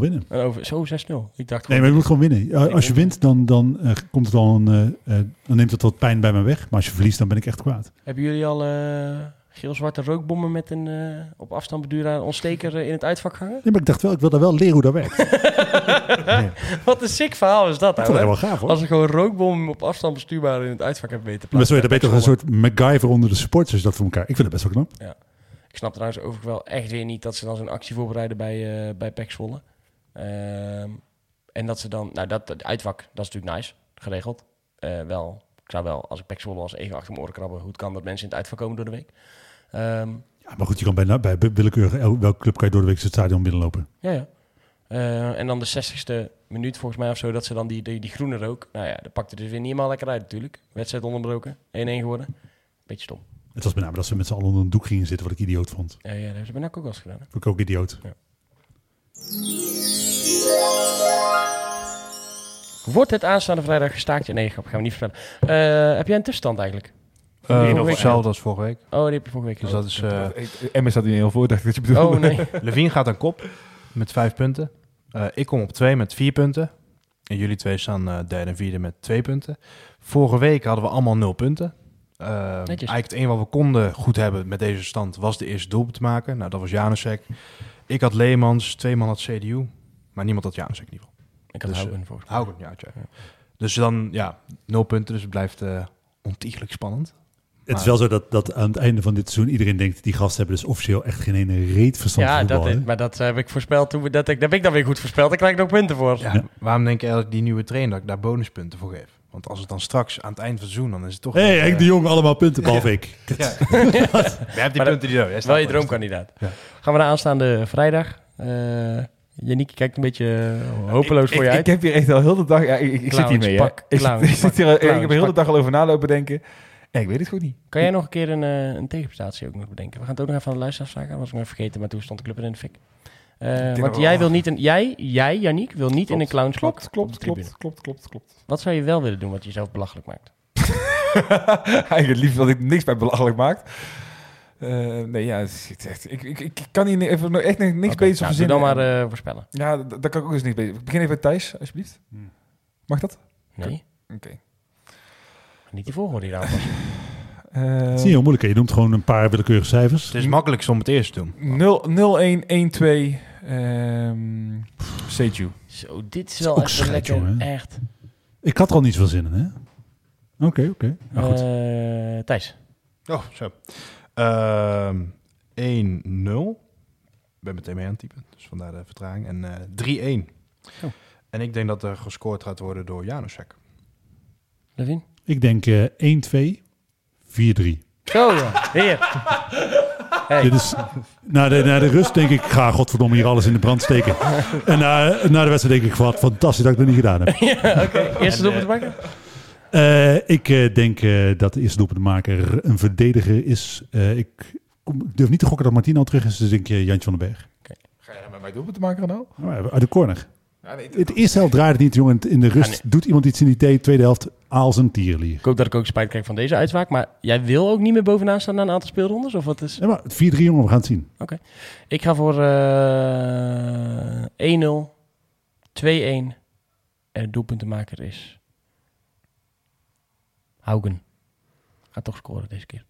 winnen. een over, zo 6-0. Ik dacht Nee, maar je moet gewoon winnen. Als je wint, dan, dan, eh, komt het al een, eh, eh, dan neemt het wat pijn bij me weg. Maar als je verliest, dan ben ik echt kwaad. Hebben jullie al eh, geel-zwarte rookbommen met een eh, op afstand bedurende ontsteker eh, in het uitvak hangen? Nee, maar ik dacht wel, ik wil daar wel leren hoe dat werkt. Ik Wat een sick verhaal is dat, het ouwe. helemaal gaaf hoor. Als er gewoon rookbommen op afstand bestuurbaar in het uitvak hebben weten Maar sorry, plaatsen. dan ben je toch een soort MacGyver onder de supporters dat voor elkaar. Ik vind het best wel knap. Ik snap trouwens overigens wel echt weer niet dat ze dan zo'n actie voorbereiden bij, eh bij Zwolle. Ehm, en dat ze dan, nou dat, het uitvak, dat is natuurlijk nice, geregeld. Wel, ik zou wel, als ik PEC Zwolle was, even achter mijn oren krabben. Hoe het kan dat mensen in het uitvak komen door de week. Ehm, Ja, maar goed, je kan bij, bij willekeurig el- welke club kan je door de week het stadion binnenlopen. ja, ja. Eh, en dan de 60ste minuut volgens mij of zo, dat ze dan die, die, die groene rook. Nou ja, dat pakte er dus weer niet helemaal lekker uit natuurlijk. Wedstrijd onderbroken, 1-1 geworden. Beetje stom. Het was met name dat ze met z'n allen onder een doek gingen zitten, wat ik idioot vond. Ja, ja, dat hebben ze bij NAC ook wel eens gedaan. hè? Vond ik ook idioot. Wordt het aanstaande vrijdag gestaakt? Ja, nee, grap, gaan we niet vertellen. Eh, heb jij een tussenstand eigenlijk? Week hetzelfde als vorige week. Oh, die heb je vorige week Dus dat is... eh staat hier heel voor, dacht ik dat je bedoelde. Oh nee. Levine gaat aan kop met vijf punten. Eh, ik kom op twee met vier punten. En jullie twee staan eh, derde en vierde met twee punten. Vorige week hadden we allemaal nul punten. Eh, eigenlijk het enige wat we konden goed hebben met deze stand was de eerste doelpunt te maken. Nou, dat was Janusek. Ik had Leemans, twee man had CDU. Maar niemand had Janusek in ieder geval. Ik had Dus, Houben volgens mij. Ja. Dus dan, ja, nul punten. Dus het blijft ontiegelijk spannend. Het is wel zo dat, dat aan het einde van dit seizoen iedereen denkt... die gasten hebben dus officieel echt geen ene reet verstand Ja, van dat, voetbal. hè? maar dat heb ik voorspeld. Toen dat, ik, dat heb ik dan weer goed voorspeld. Daar krijg ik nog punten voor. Ja, Ja. Waarom denk je eigenlijk die nieuwe trainer dat ik daar bonuspunten voor geef? Want als het dan straks aan het eind van het seizoen, dan is het toch... Hé, hey, Henk eh, de Jong, allemaal punten, behalve ik. Ja. Jij hebt die Maar punten die zo. Jij Wel je droomkandidaat. Ja. Gaan we naar aanstaande vrijdag. Uh, Janiek kijkt een beetje eh, hopeloos voor je ik, uit. Ik heb hier echt al heel de dag... Ja, ik, ik zit hiermee, hè. pak, Ik, clowns, zit- ik zit hier, ik heb er heel de dag al over nalopen denken. Ik weet het gewoon niet. Kan jij nog een keer een, eh, een tegenprestatie ook nog bedenken? We gaan het ook nog even aan de luisteraars vragen. Dat was ik nog vergeten, maar toen stond de club in de fik. Eh, want jij wel. wil niet een, jij, jij, Janiek, wil niet in een clownspak Klopt, op klopt, klopt, klopt, klopt, klopt. Wat zou je wel willen doen wat je jezelf belachelijk maakt? Eigenlijk liefst dat ik niks bij belachelijk maak. Eh, nee, ja, het is echt, ik, ik, ik kan hier even nog echt niks Oké, beter nou, verzinnen. dan maar voorspellen. Ja, daar kan ik ook eens niks beter. Ik begin even bij Thijs, alsjeblieft. Mag dat? Nee, Oké. Niet die volgorde hier aanpassen. Eh, Het is niet heel moeilijk, hè. je noemt gewoon een paar willekeurige cijfers. Het is makkelijk om het eerst te doen. 0 0-1-1-2 ehm Seju. Zo, dit is wel ook echt schijt, lekker. jongen. Echt. Ik had er al niet zoveel zin in, hè? Oké, oké. Nou goed. Eh, Thijs. Oh, zo. Ehm 1-0. Ik ben meteen mee aan het typen, dus vandaar de vertraging. En eh 3-1. Oh. En ik denk dat er gescoord gaat worden door Janusek. Levin? Ik denk eh 1, 2, 4, 3. Zo, ja. Heer. Hey. Dit is, na, de, na de rust denk ik, ga godverdomme hier alles in de brand steken. en na, na de wedstrijd denk ik, wat fantastisch dat ik dat niet gedaan heb. ja, oké. Eerste doelpunt maken? Eh, ik eh, denk eh, dat de eerste doelpuntmaker een verdediger is. Eh, ik, kom- ik durf niet te gokken dat Martino terug is, dus denk je Jantje van den Berg. Ga je met mij doelpunt te maken, nou? Oh, uit de corner. Ja, nee, Het eerste helft draaide het niet, jongen. In de rust Ah, doet iemand iets in die tweede helft als een tierlier. Ik hoop dat ik ook spijt krijg van deze uitspraak. Maar jij wil ook niet meer bovenaan staan na een aantal speelrondes? Of wat is... Ja, maar 4-3 jongen, we gaan het zien. Ik ga voor eh 1-0, 2-1. En de doelpuntenmaker is... Haugen. Gaat toch scoren deze keer.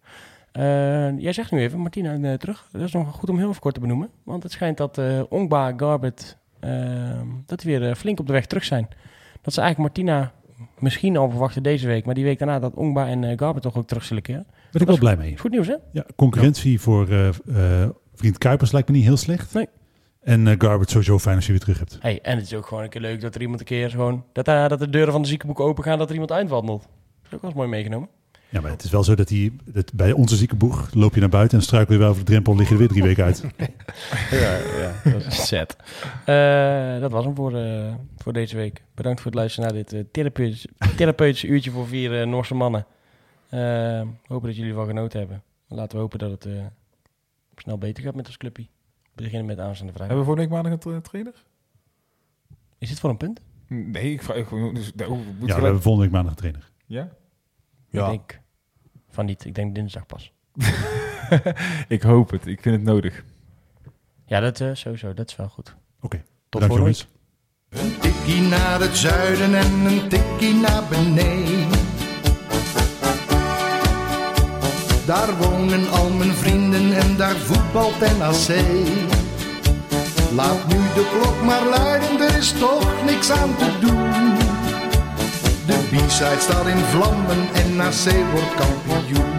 Eh, jij zegt nu even, Martina, eh, terug. Dat is nog goed om heel even kort te benoemen. Want het schijnt dat eh Ongba, Garbet, dat die weer eh, flink op de weg terug zijn. Dat ze eigenlijk Martina misschien al verwachten deze week. Maar die week daarna dat Ongba en eh, Garbet toch ook terug zullen keren. Ben ik wel blij mee. Goed nieuws, hè? Ja, concurrentie voor eh, eh, vriend Kuipers lijkt me niet heel slecht. Nee. En eh Garbert sowieso fijn als je weer terug hebt. Hey, en het is ook gewoon een keer leuk dat er iemand een keer gewoon... Dat, dat de deuren van de ziekenboeken open gaan, dat er iemand uitwandelt. Dat is ook wel eens mooi meegenomen. Ja, maar het is wel zo dat, die, dat bij onze ziekenboeg loop je naar buiten en struikel je wel over de drempel lig je er weer drie weken uit. Ja, ja dat is set. Eh, dat was hem voor, eh, voor deze week. Bedankt voor het luisteren naar dit eh therapeutisch, therapeutisch uurtje voor vier Noorse mannen. Hopen dat jullie ervan genoten hebben. Laten we hopen dat het eh, snel beter gaat met ons clubje. We beginnen met aanstaande vrijdag. Hebben we voor week maandag een tra- trainer? Is dit voor een punt? Nee, ik vraag. Dus, moet Ja, we hebben volgende week maandag een trainer. ja? Ik Ja, denk van niet. Ik denk dinsdag pas. ik hoop het. Ik vind het nodig. Ja, dat eh, sowieso. Dat is wel goed. Oké, Tot bedankt volgende jongens. week. Een tikkie naar het zuiden en een tikkie naar beneden. Daar wonen al mijn vrienden en daar voetbalt NAC. Laat nu de klok maar luiden, er is toch niks aan te doen. De B-side staat in vlammen en NAC wordt kampioen.